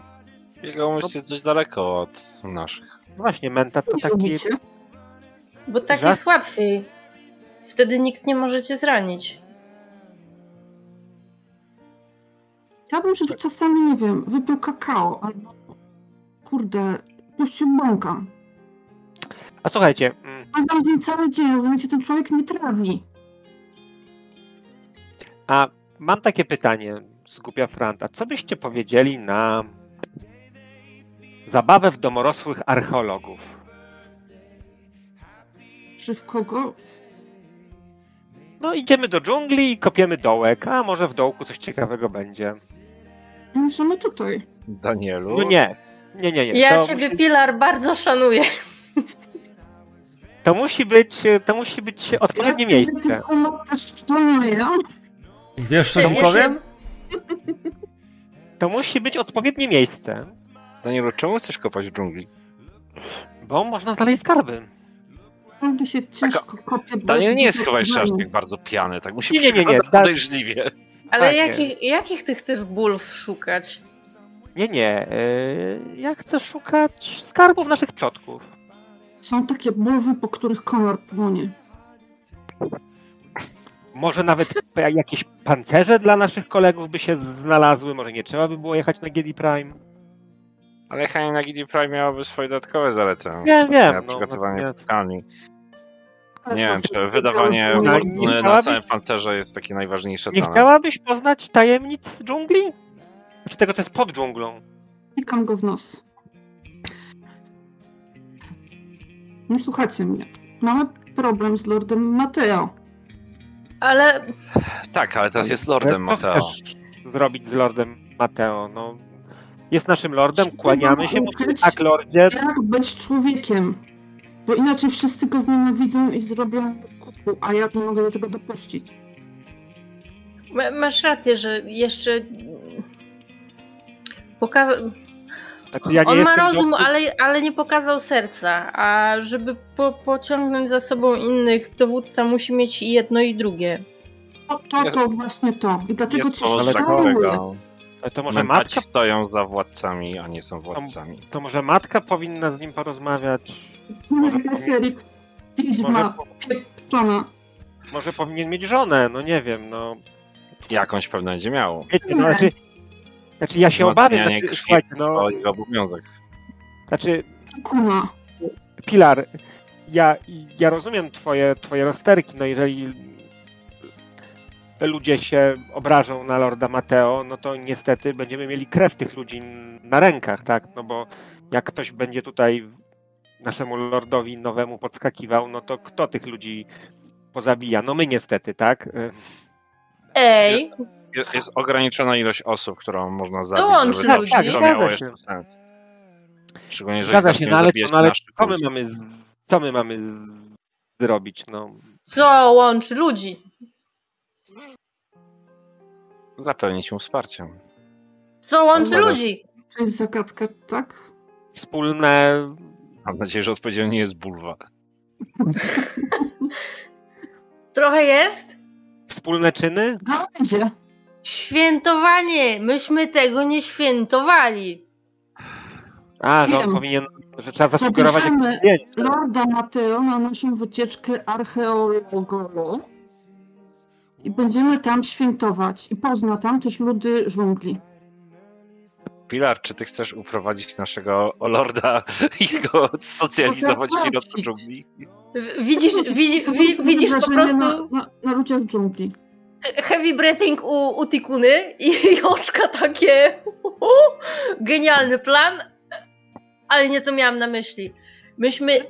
jego umysł jest dość daleko od naszych. Właśnie, mentat to Nie taki... lubicie? Bo tak Że? jest łatwiej. Wtedy nikt nie może cię zranić. Chciałabym, żeby czasami, nie wiem, wypił kakao, albo kurde, puścił bąka. A słuchajcie, A z nim cały dzień, rozumiecie, ten człowiek nie trawi. A mam takie pytanie z głupia Franta. Co byście powiedzieli na zabawę w domorosłych archeologów? Czy w kogo? No idziemy do dżungli i kopiemy dołek, a może w dołku coś ciekawego będzie. Możemy tutaj. Danielu? No nie, nie, nie, nie. Ja to, ciebie, musi, Pilar, bardzo szanuję. to musi być, to musi być odpowiednie miejsce. też szanuję. I wiesz, co ci powiem? To musi być odpowiednie miejsce, Danielu, czemu chcesz kopać w dżungli? bo można znaleźć skarby. Naprawdę się ciężko kopie. bo Daniel nie jest chyba jeszcze aż tak bardzo pijany, tak musi Nie, nie, nie, nie, podejrzliwie. Ale Tak, nie. jakich, jakich ty chcesz bulw szukać? Nie, nie. Yy, ja chcę szukać skarbów naszych przodków. Są takie bulwy, po których kolor płonie. Może nawet jakieś pancerze dla naszych kolegów by się znalazły. Może nie trzeba by było jechać na Gedi Prime. Ale jechanie na Gidi Prime miałoby swoje dodatkowe zalety. Wiem, wiem. Na No, przygotowanie. Ale Nie wiem, czy wydawanie No, no, nie na samym pancerze jest takie najważniejsze. nie dla nas. chciałabyś poznać tajemnic dżungli? Czy tego, co jest pod dżunglą? Pikam go w nos. Nie słuchacie mnie. Mamy problem z Lordem Mateo. Ale Tak, ale teraz jest Lordem Co Mateo. chcesz zrobić z Lordem Mateo? No, jest naszym Lordem, kłaniamy się mu. Tak, Lordzie. Jak być człowiekiem? Bo inaczej wszyscy go znienawidzą i zrobią kuku, a ja nie mogę do tego dopuścić. ma- masz rację, że jeszcze. Poka- Znaczy, ja nie On ma rozum, doktor- ale, ale nie pokazał serca. A żeby po, pociągnąć za sobą innych, dowódca musi mieć i jedno i drugie. To, to, to właśnie to. I dlatego cię szanuję. To może matka, stoją za władcami, a nie są władcami. to może matka powinna z nim porozmawiać. Może serii Może, może powinien mieć żonę, no nie wiem, no. Jakąś pewno będzie miał. Wiecie, no znaczy, znaczy ja się obawiam, znaczy, słuchajcie, no, To jego obowiązek. znaczy Kuna. Pilar, ja, ja rozumiem twoje, twoje rozterki, no jeżeli ludzie się obrażą na Lorda Mateo, no to niestety będziemy mieli krew tych ludzi na rękach, tak, no bo jak ktoś będzie tutaj naszemu Lordowi nowemu podskakiwał, no to kto tych ludzi pozabija? No my niestety, tak? Ej, Je- Jest ograniczona ilość osób, którą można zabić, to ludzi. Tak, miało jeszcze się. sens. Szczególnie, jeżeli Zgadza się, no ale, no, ale co my mamy, z, co my mamy z, zrobić, no? co łączy ludzi? Zapewnić mu wsparciem. Co łączy Dobra. ludzi? To jest zagadka, tak? Wspólne Mam nadzieję, że odpowiedzią nie jest bulwa. Trochę jest? wspólne czyny? Gałęzie. Świętowanie! Myśmy tego nie świętowali. A, że on Wiem. powinien, że trzeba zasugerować zdjęcie. Lorda Mateo na naszą wycieczkę archeologową i będziemy tam świętować. I pozna tam też ludy dżungli. Pilar, czy ty chcesz uprowadzić naszego Lorda i go socjalizować w środku dżungli? Widzisz, widzi, wi, widzisz po prostu Na, na, na ludziach dżungli. heavy breathing u, u Tikuny i, oczka takie genialny plan, ale nie to miałam na myśli. Myśmy,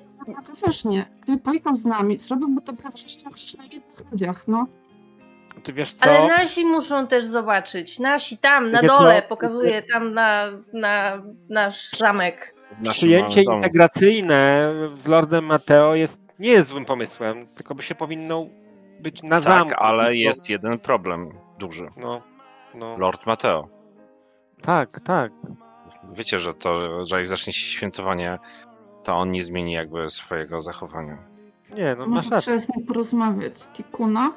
poważnie, gdyby pojechał z nami, zrobiłby to praktycznie na jednych ludziach, no. Ty wiesz co? ale nasi muszą też zobaczyć, nasi tam na Wiecie co? dole, pokazuje tam na, na nasz zamek. Przyjęcie integracyjne z Lordem Mateo jest, nie jest złym pomysłem, tylko by się powinno być na Tak, zamku. ale jest jeden problem duży. No, no. Lord Mateo. Tak, tak. Wiecie, że to, że jak zacznie się świętowanie, to on nie zmieni jakby swojego zachowania. Nie, no masz Może rację. trzeba z nim porozmawiać. Tikuna?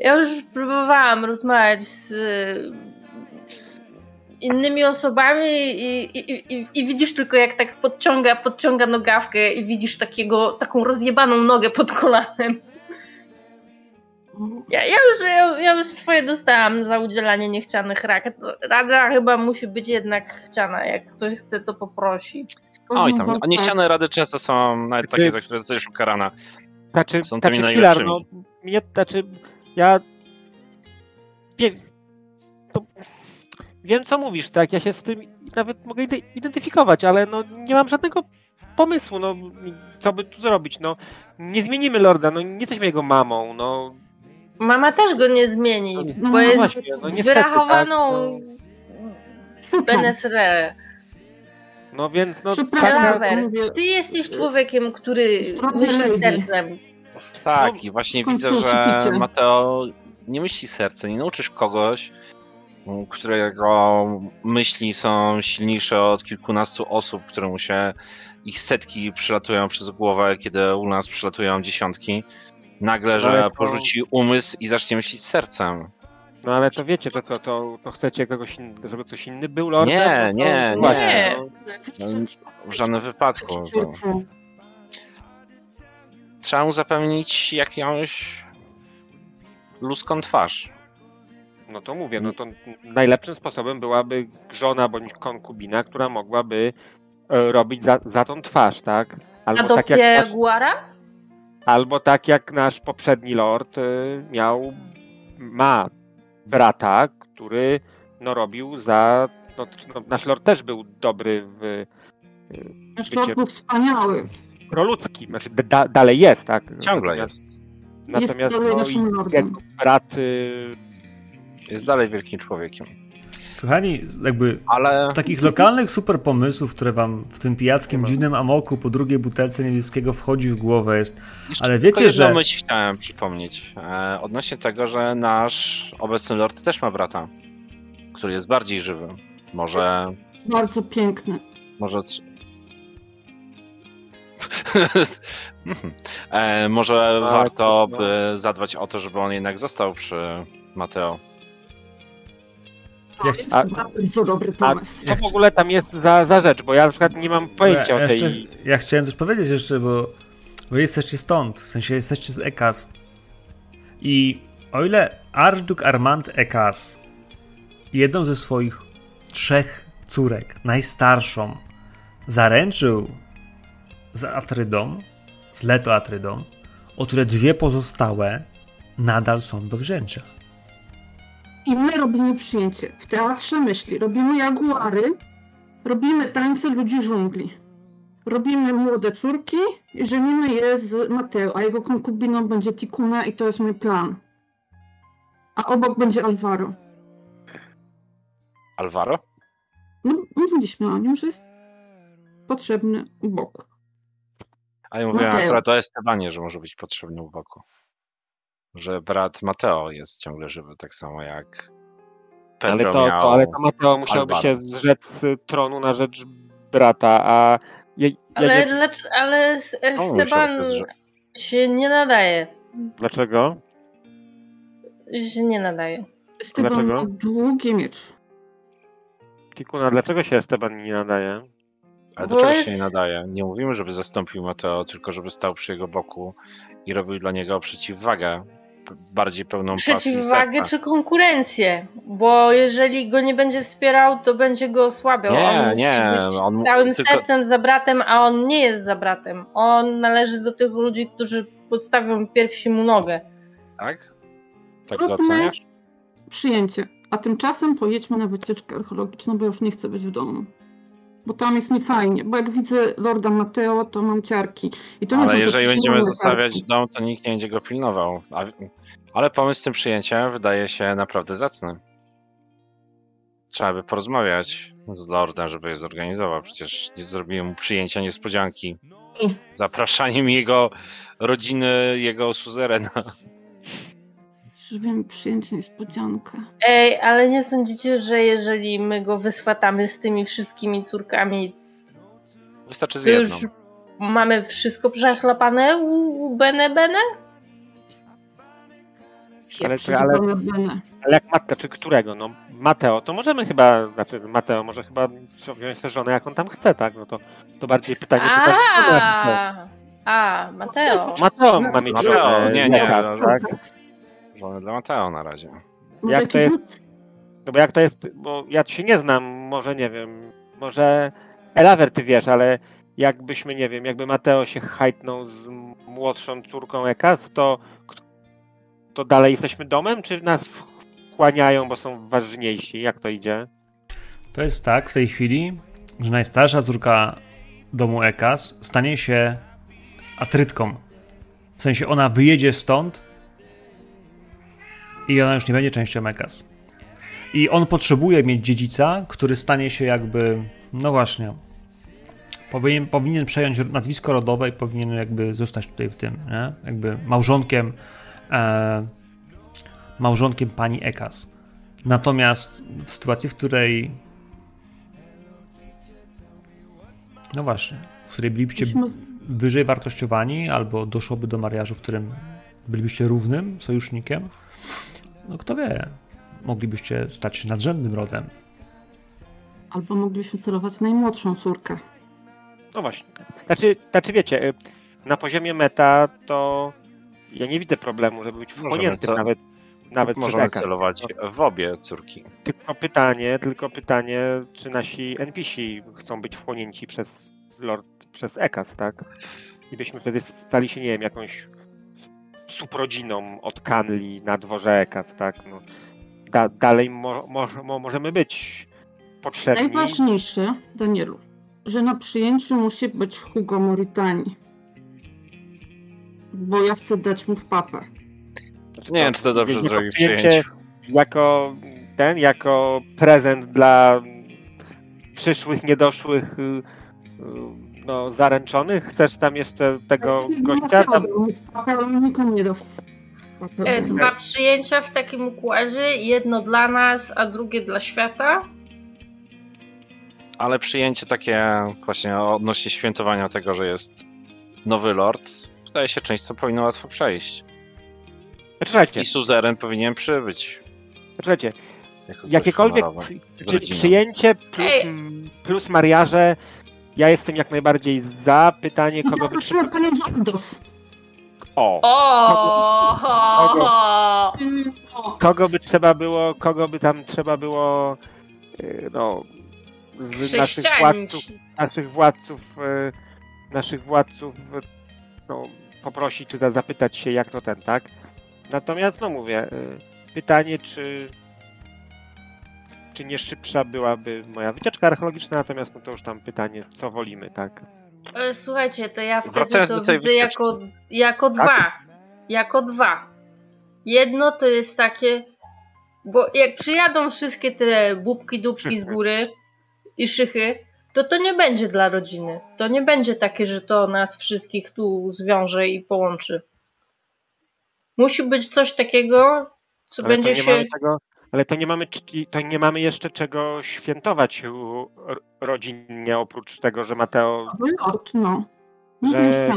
Ja już próbowałam rozmawiać z y, innymi osobami i, i, i, i widzisz tylko jak tak podciąga, podciąga nogawkę i widzisz takiego, taką rozjebaną nogę pod kolanem. Ja, ja, już, ja, ja już swoje dostałam za udzielanie niechcianych rad. Rada chyba musi być jednak chciana. Jak ktoś chce, to poprosi. Oj tam, a niechciane rady często są nawet takie, za które jesteś ukarana. Znaczy, Są tymi znaczy Pilar, no, najlepszymi. mnie, znaczy, ja wiem, to, wiem, co mówisz, tak, ja się z tym nawet mogę ide- identyfikować, ale no, nie mam żadnego pomysłu, no, co by tu zrobić, no, nie zmienimy Lorda, no, nie jesteśmy jego mamą, no, Mama też go nie zmieni, No bo jest właśnie, no, niestety, wyrachowaną tak. Benesrę. no, więc, no, Przepraszam, tak, mówię, Ty jesteś człowiekiem, który myśli sercem. Tak, No, i właśnie widzę, że picie. Mateo nie myśli serce, nie nauczysz kogoś, którego myśli są silniejsze od kilkunastu osób, któremu się ich setki przylatują przez głowę, kiedy u nas przylatują dziesiątki. Nagle, że Ale to- porzuci umysł i zacznie myśleć sercem. no, ale to wiecie, to, to, to, to chcecie kogoś, in, żeby ktoś inny był Lordem? Nie, No to- nie, no nie. no. W żadnym wypadku. To Serce. Trzeba mu zapewnić jakąś ludzką twarz. No to mówię, no to najlepszym sposobem byłaby żona bądź konkubina, która mogłaby e, robić za, za tą twarz, tak? Albo tak, Adopcję jak nasz, Guara? albo tak jak nasz poprzedni lord e, miał, ma brata, który no, robił za. No, no, nasz lord też był dobry w Nasz Bycie- lord był wspaniały. Proludzkim, znaczy da, dalej jest, tak? Ciągle Natomiast- jest. Natomiast dalej no, naszym lordem. brat y, Jest dalej wielkim człowiekiem. Kochani, jakby Ale z takich lokalnych super pomysłów, które wam w tym pijackim, dziwnym amoku po drugiej butelce niebieskiego wchodzi w głowę jest, ale Tylko wiecie, że... myśl chciałem przypomnieć. E, odnośnie tego, że nasz obecny lord też ma brata, który jest bardziej żywy. Może. Bardzo piękny. Może. e, może Tak, warto no. by zadbać o to, żeby on jednak został przy Mateo. Ja, Jest A- to bardzo dobry A pomysł. co w ogóle tam jest za, za rzecz? Bo ja na przykład nie mam pojęcia o ja, tej. jeszcze, ja chciałem też powiedzieć jeszcze, bo wy jesteście stąd, w sensie jesteście z Ekas. I o ile Archduk Armand Ekas jedną ze swoich trzech córek, najstarszą, zaręczył z Atrydą, z Leto Atrydą, o które dwie pozostałe nadal są do wzięcia. I my robimy przyjęcie. W teatrze myśli. Robimy jaguary, robimy tańce ludzi dżungli. Robimy młode córki i żenimy je z Mateo, a jego konkubiną będzie Tikuna i to jest mój plan. A obok będzie Alvaro. Alvaro? No, mówiliśmy o nim, że jest potrzebny u boku. A ja mówiłem Mateo. akurat o Estebanie, że może być potrzebny u boku. Że brat Mateo jest ciągle żywy, tak samo jak. Ale Pedro to, miał... to, ale to Mateo musiałby się zrzec z tronu na rzecz brata, a ja, ja Ale, nie, dlacz- ale Esteban się nie nadaje. dlaczego? Się nie nadaje. Esteban Dlaczego? ma długi miecz. Kikuna, dlaczego się Esteban nie nadaje? Ale do Bo czego jest- się nie nadaje? Nie mówimy, żeby zastąpił Mateo, tylko żeby stał przy jego boku i robił dla niego przeciwwagę. p- Bardziej pełną pasji i Przeciwwagę serca. czy konkurencję? Bo jeżeli go nie będzie wspierał, to będzie go osłabiał. Nie, on musi nie, być on mu- całym tylko- sercem za bratem, a on nie jest za bratem. On należy do tych ludzi, którzy podstawią pierwsi mu nogę. Tak? Tak go Róbmy oceniasz? przyjęcie. A tymczasem pojedźmy na wycieczkę archeologiczną, bo już nie chcę być w domu. Bo tam jest niefajnie. Bo jak widzę Lorda Mateo, to mam ciarki. I to nie Ale jeżeli będziemy przyjemne zostawiać ciarki. dom, to nikt nie będzie go pilnował. Ale pomysł z tym przyjęciem wydaje się naprawdę zacny. Trzeba by porozmawiać z Lordem, żeby je zorganizował. Przecież nie zrobiłem mu przyjęcia niespodzianki. Zapraszaniem jego rodziny, jego suzerena. Zrobimy przyjęcie niespodziankę. Ej, ale nie sądzicie, że jeżeli my go wyswatamy z tymi wszystkimi córkami, Wystarczy z to jedną. już mamy wszystko przechlapane u, u Bene Bene? Ale, ale, ale jak matka, czy którego? No Mateo, to możemy chyba, znaczy Mateo może chyba wziąć tę żonę jak on tam chce, tak? No to, to bardziej pytanie, czy ta żona chce. A, Mateo. Mateo ma mieć Mateo, żonę, nie, nie, lekarz, no, tak? Wolę dla Mateo na razie. Może Jak to jest- rzut? No bo jak to jest, bo ja się nie znam, może nie wiem, może Elawer ty wiesz, ale jakbyśmy, nie wiem, jakby Mateo się hajtnął z młodszą córką Ekas, to, to dalej jesteśmy domem, czy nas wchłaniają, bo są ważniejsi? Jak to idzie? To jest tak w tej chwili, że najstarsza córka domu Ekas stanie się atrytką. W sensie ona wyjedzie stąd i ona już nie będzie częścią Ekas. I on potrzebuje mieć dziedzica, który stanie się jakby, no właśnie, powinien, powinien przejąć nazwisko rodowe i powinien jakby zostać tutaj w tym, nie? jakby małżonkiem e, małżonkiem pani Ekas. Natomiast w sytuacji, w której no właśnie, w której bylibyście wyżej wartościowani albo doszłoby do mariażu, w którym bylibyście równym sojusznikiem, no kto wie, moglibyście stać się nadrzędnym rodem. Albo moglibyśmy celować najmłodszą córkę. No właśnie. Znaczy, znaczy wiecie, y, na poziomie meta to ja nie widzę problemu, żeby być wchłoniętym nawet, nawet przez Możemy Ekas. celować w obie córki. Tylko pytanie, tylko pytanie, czy nasi NPC chcą być wchłonięci przez Lord, przez Ekas, tak? I byśmy wtedy stali się, nie wiem, jakąś subrodziną od Kanli na dworze Ekas, tak? No, da, dalej mo, mo, mo, możemy być potrzebni. Najważniejsze, Danielu, że na przyjęciu musi być Hugo Moritani. Bo ja chcę dać mu w papę. Znaczy, Nie wiem, czy to dobrze jako zrobi przyjęcie przyjęcie. Jako ten, jako prezent dla przyszłych, niedoszłych y, y, no, zaręczonych. Chcesz tam jeszcze tego gościa? Tam, Dwa przyjęcia w takim układzie, jedno dla nas, a drugie dla świata. Ale przyjęcie takie właśnie odnośnie świętowania tego, że jest nowy lord, wydaje się część, co powinno łatwo przejść. Słuchajcie, I suzeren powinien przybyć. gość jakiekolwiek przy, przyjęcie plus, Ej. plus mariaże, ja jestem jak najbardziej za. Pytanie, kogo by trzeba... panią Zandos. O, O, Kogo? ho. kogo by trzeba było, kogo by tam trzeba było y, no, z naszych władców naszych władców, e, naszych władców no, poprosić czy za- zapytać się, jak to ten, tak? Natomiast, no mówię, e, pytanie, czy czy nie szybsza byłaby moja wycieczka archeologiczna, natomiast no to już tam pytanie, co wolimy, tak? E, Słuchajcie, to ja wtedy Wracając to widzę wycieczki. jako, jako dwa. Jako dwa. Jedno to jest takie, bo jak przyjadą wszystkie te bubki, dupki z góry i szychy, to to nie będzie dla rodziny. To nie będzie takie, że to nas wszystkich tu zwiąże i połączy. Musi być coś takiego, co Ale to będzie nie się... mamy czego, ale to nie mamy, to nie mamy jeszcze czego świętować rodzinnie, oprócz tego, że Mateo, Lord, no. że.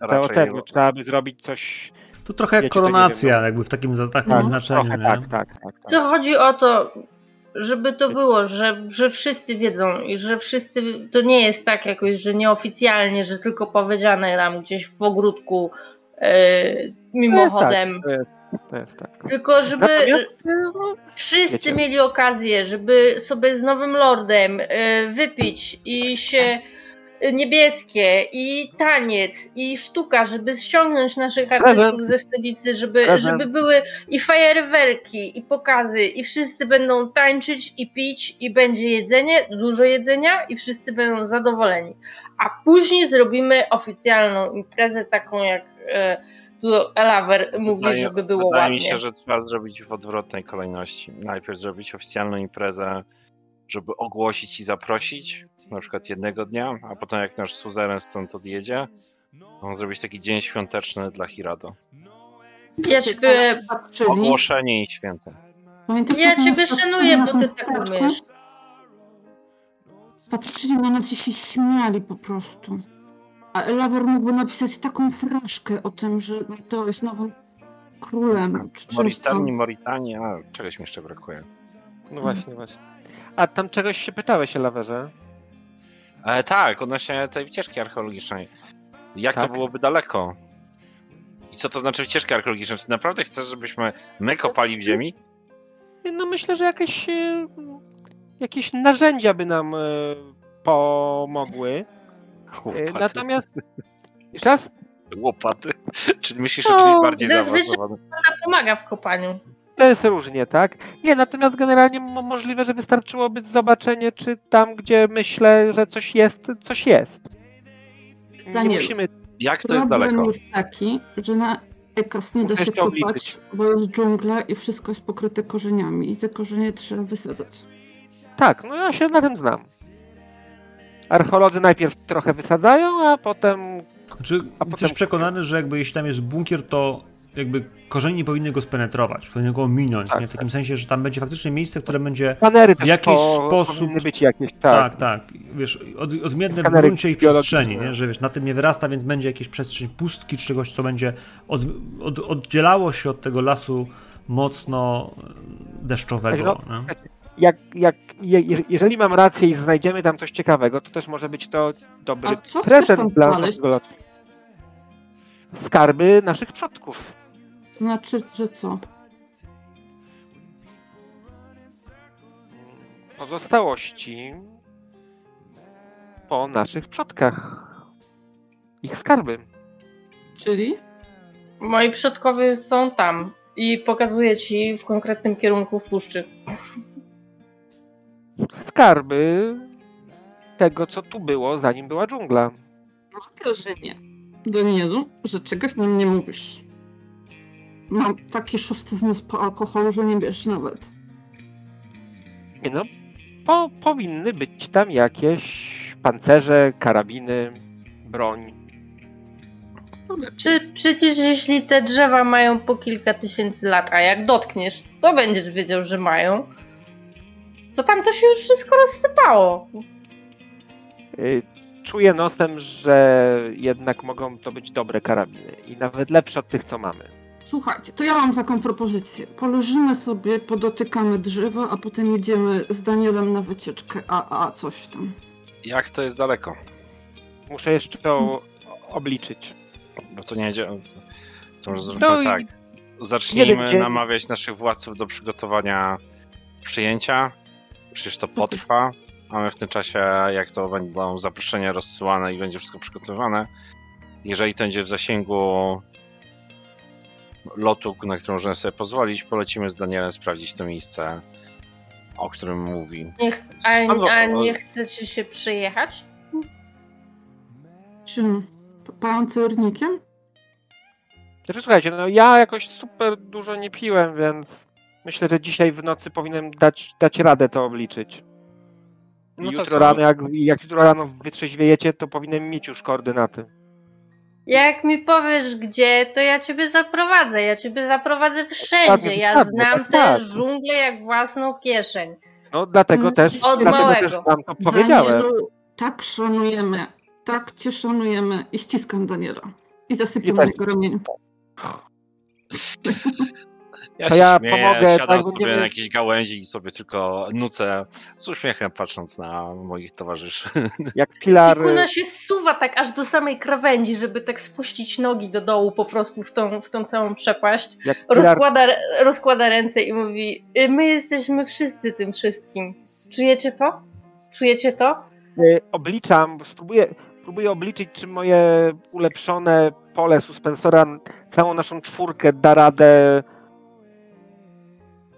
Mateo Raczej ten, no, trzeba by zrobić coś, To trochę jak koronacja, no. jakby w takim, takim tak, znaczeniu, tak, tak, tak, tak. To chodzi o to, żeby to było, że, że wszyscy wiedzą i że wszyscy, to nie jest tak jakoś, że nieoficjalnie, że tylko powiedziane nam gdzieś w ogródku e, mimochodem. To jest tak. To jest tak. Tylko żeby wszyscy wiecie. mieli okazję, żeby sobie z nowym lordem e, wypić i się niebieskie i taniec i sztuka, żeby ściągnąć naszych artystów ze stolicy, żeby, żeby były i fajerwerki i pokazy i wszyscy będą tańczyć i pić i będzie jedzenie, dużo jedzenia i wszyscy będą zadowoleni. A później zrobimy oficjalną imprezę taką jak e, tu Elawer mówi, Wydaje- żeby było Wydaje ładnie. mi się, że trzeba zrobić w odwrotnej kolejności. Najpierw zrobić oficjalną imprezę, żeby ogłosić i zaprosić, na przykład jednego dnia, a potem jak nasz suzeren stąd odjedzie, on zrobić taki dzień świąteczny dla Hirado. Ja ciebie, Patrzyli. Ogłoszenie i święto. Ja ciebie szanuję, bo ty tak umiesz. Patrzyli na nas i się śmiali po prostu. A Elawor mógłby napisać taką fraszkę o tym, że to jest nowym królem. Czy Moritanii, a czegoś mi jeszcze brakuje. no właśnie, właśnie. A tam czegoś się pytałeś, Lawerze? Ale tak, odnośnie tej wycieczki archeologicznej. Jak to Tak. byłoby daleko? I co to znaczy wycieczka archeologiczna? Czy naprawdę chcesz, żebyśmy my kopali w ziemi? No myślę, że jakieś, e, jakieś narzędzia by nam e, pomogły. E, Łopaty. Natomiast. Jeszcze raz? Łopaty. Czyli myślisz, że No, czymś bardziej zazwyczaj- zaawansowanym? Ona pomaga w kopaniu. To jest różnie, tak? Nie, natomiast generalnie mo- możliwe, że wystarczyłoby zobaczenie, czy tam, gdzie myślę, że coś jest, coś jest. Nie musimy. Jak to jest Problem daleko? jest taki, że na Ekas nie da się kopać, bo jest dżungla i wszystko jest pokryte korzeniami i te korzenie trzeba wysadzać. Tak, no ja się na tym znam. Archeolodzy najpierw trochę wysadzają, a potem. Znaczy, A jesteś potem- przekonany, że jakby jeśli tam jest bunkier, to jakby korzenie nie powinny go spenetrować, powinny go ominąć, Tak, nie? w takim sensie, że tam będzie faktycznie miejsce, które będzie Skanery też jakiś po, sposób- być jakieś. Tak, Tak. tak. Wiesz, od, odmienne w gruncie i w przestrzeni, nie? że wiesz, na tym nie wyrasta, więc będzie jakieś przestrzeń pustki czy czegoś, co będzie od, od, oddzielało się od tego lasu mocno deszczowego. No, nie? Jak, jak, je, je- jeżeli mam rację i znajdziemy tam coś ciekawego, to też może być to dobry prezent dla naszego lotu. Skarby naszych przodków. To znaczy, że co? Pozostałości po naszych przodkach. Ich skarby. Czyli? Moi przodkowie są tam i pokazuję ci w konkretnym kierunku w puszczy. Skarby tego, co tu było, zanim była dżungla. Mam wrażenie, Danielu, że czegoś nam nie mówisz. Mam taki szósty zmysł po alkoholu, że nie wiesz nawet. Nie no, po, powinny być tam jakieś pancerze, karabiny, broń. Przy, przecież jeśli te drzewa mają po kilka tysięcy lat, a jak dotkniesz, to będziesz wiedział, że mają, to tam to się już wszystko rozsypało. Y, Czuję nosem, że jednak mogą to być dobre karabiny i nawet lepsze od tych, co mamy. Słuchajcie, to ja mam taką propozycję. Poleżymy sobie, podotykamy drzewa, a potem jedziemy z Danielem na wycieczkę, a, a coś tam. Jak to jest daleko? Muszę jeszcze to obliczyć. Bo to nie dzieje. To, to może No zróbmy i tak. Zacznijmy namawiać naszych władców do przygotowania przyjęcia. Przecież to potrwa. A my w tym czasie, jak to będą zaproszenia rozsyłane i będzie wszystko przygotowane, jeżeli to będzie w zasięgu lotu, na który możemy sobie pozwolić, polecimy z Danielem sprawdzić to miejsce, o którym mówi. Nie ch- a, Albo- a nie chcecie się przejechać? Czym? Pancernikiem? Znaczy, słuchajcie, no ja jakoś super dużo nie piłem, więc myślę, że dzisiaj w nocy powinienem dać, dać radę to obliczyć. No to jutro co? rano, jak, jak jutro rano wytrzeźwiejecie, to powinienem mieć już koordynaty. Jak mi powiesz gdzie, to ja ciebie zaprowadzę. Ja ciebie zaprowadzę wszędzie. Ja dokładnie, znam tak, tę tak. dżunglę jak własną kieszeń. No dlatego Mm, też, od dlatego małego. też wam to powiedziałem. Danielu, tak szanujemy, tak cię szanujemy i ściskam Daniela. I I zasypiam też- jego ramieniu. Ja To się ja śmieję, pomogę, siadam tak, sobie będziemy- na jakiejś gałęzi i sobie tylko nucę z uśmiechem patrząc na moich towarzyszy. Jak Pilar... Tikuna się zsuwa tak aż do samej krawędzi, żeby tak spuścić nogi do dołu po prostu w tą, w tą całą przepaść. Jak Pilar Rozkłada, rozkłada ręce i mówi: "Y, My jesteśmy wszyscy tym wszystkim. Czujecie to? Czujecie to? y, obliczam, spróbuję, próbuję obliczyć, czy moje ulepszone pole suspensora całą naszą czwórkę da radę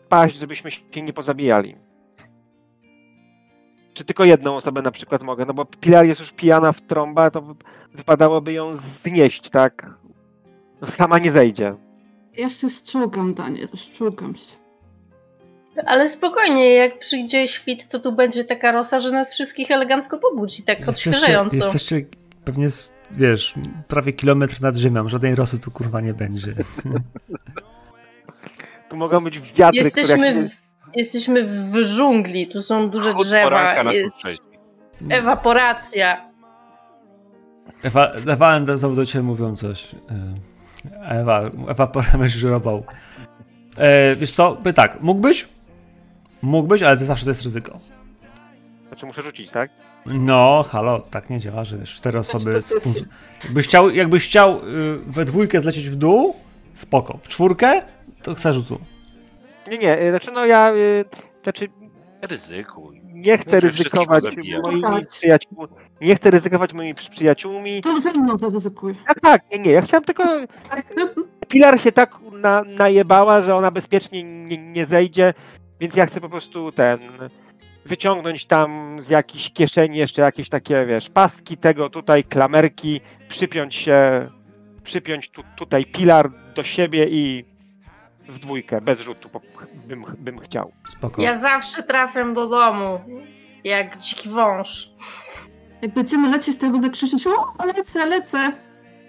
paść, żebyśmy się nie pozabijali. Czy tylko jedną osobę na przykład mogę? No bo Pilar jest już pijana w trąba, to wy- wypadałoby ją znieść, tak? No sama nie zejdzie. Ja się szczugam, Daniel, szczugam się. Ale spokojnie, jak przyjdzie świt, to tu będzie taka rosa, że nas wszystkich elegancko pobudzi, tak odświeżająco. jesteście pewnie, z- wiesz, prawie kilometr nad ziemią. Żadnej rosy tu kurwa nie będzie. Tu mogą być wiatry, Jesteśmy które... w, jesteśmy w dżungli, tu są duże drzewa, jest ewaporacja. Ewa, Ewa znowu do ciebie mówią coś. E, Ewa, Ewa poremesz żyrobał. E, wiesz co, by tak, mógłbyś? Mógłbyś, ale to zawsze to jest ryzyko. Znaczy muszę rzucić, tak? No, halo, tak nie działa, że wiesz, cztery osoby... to jest- z- Jakbyś chciał, jakbyś chciał y, we dwójkę zlecieć w dół, spoko. W czwórkę, to chcę rzucu. Nie, nie, y, znaczy no ja... y, Znaczy Ryzykuj. nie chcę ryzykować moimi przyjaciółmi. Nie chcę ryzykować moimi przy- przyjaciółmi. To ze mną zaryzykuj. Tak, tak, nie, nie. Ja chciałem tylko. Pilar się tak na, najebała, że ona bezpiecznie nie, nie zejdzie, więc ja chcę po prostu ten. Wyciągnąć tam z jakichś kieszeni jeszcze jakieś takie, wiesz, paski tego tutaj, klamerki, przypiąć się, przypiąć tu, tutaj pilar do siebie i w dwójkę, bez rzutu bym, bym chciał. Spoko. Ja zawsze trafiam do domu, jak dziki wąż. Jak będziemy lecieć, to ja będę krzyczeć, o, lecę, lecę.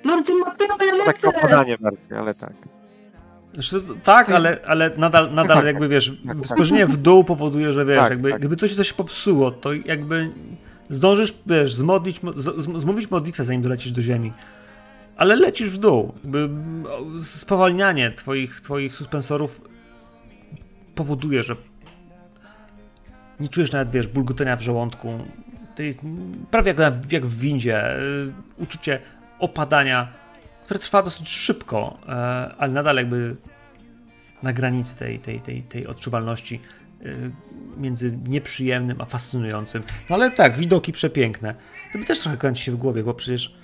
Lordzie Mateo, ja To takie lecę. opadanie bardziej, ale tak. Znaczy, to- tak, ale, ale nadal, nadal Tak, jakby wiesz, tak. spojrzenie w dół powoduje, że wiesz, Tak, jakby, tak. gdyby to się coś popsuło, to jakby zdążysz, wiesz, zmodlić, z- zmówić modlitwę, zanim dolecisz do ziemi. Ale lecisz w dół. Spowalnianie twoich, twoich suspensorów powoduje, że nie czujesz nawet, wiesz, bulgotania w żołądku. Jest prawie jak, jak w windzie. y, Uczucie opadania, które trwa dosyć szybko, e, ale nadal jakby na granicy tej, tej, tej, tej odczuwalności y, między nieprzyjemnym a fascynującym. No ale tak, widoki przepiękne. To by też trochę kręci się w głowie, bo przecież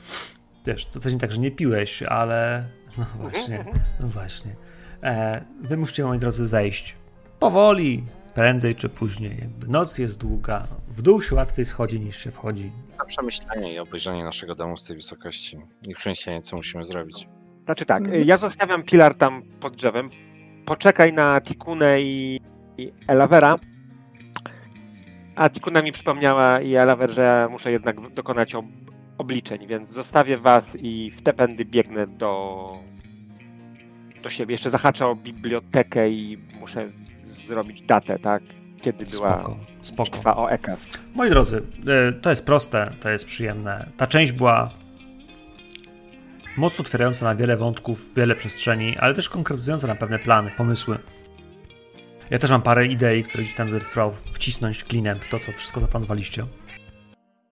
też to też nie tak, że nie piłeś, ale no właśnie, no właśnie. E, wy musicie, moi drodzy, zejść powoli, prędzej czy później. Jakby noc jest długa, w dół się łatwiej schodzi niż się wchodzi. Na przemyślenie i obejrzenie naszego domu z tej wysokości i przemyślenie, co musimy zrobić. Znaczy tak, Mhm. ja zostawiam pilar tam pod drzewem. Poczekaj na Tikunę i, i Elavera. A Tikuna mi przypomniała i Elaver, że muszę jednak dokonać ob obliczeń, więc zostawię was i w te pędy biegnę do, do siebie. Jeszcze zahaczę o bibliotekę i muszę zrobić datę, tak? Kiedy była Spoko, spoko. bitwa o Ekas. Moi drodzy, e, to jest proste, to jest przyjemne. Ta część była mocno otwierająca na wiele wątków, wiele przestrzeni, ale też konkretyzująca na pewne plany, pomysły. Ja też mam parę idei, które gdzieś tam będę spróbował wcisnąć klinem w to, co wszystko zaplanowaliście.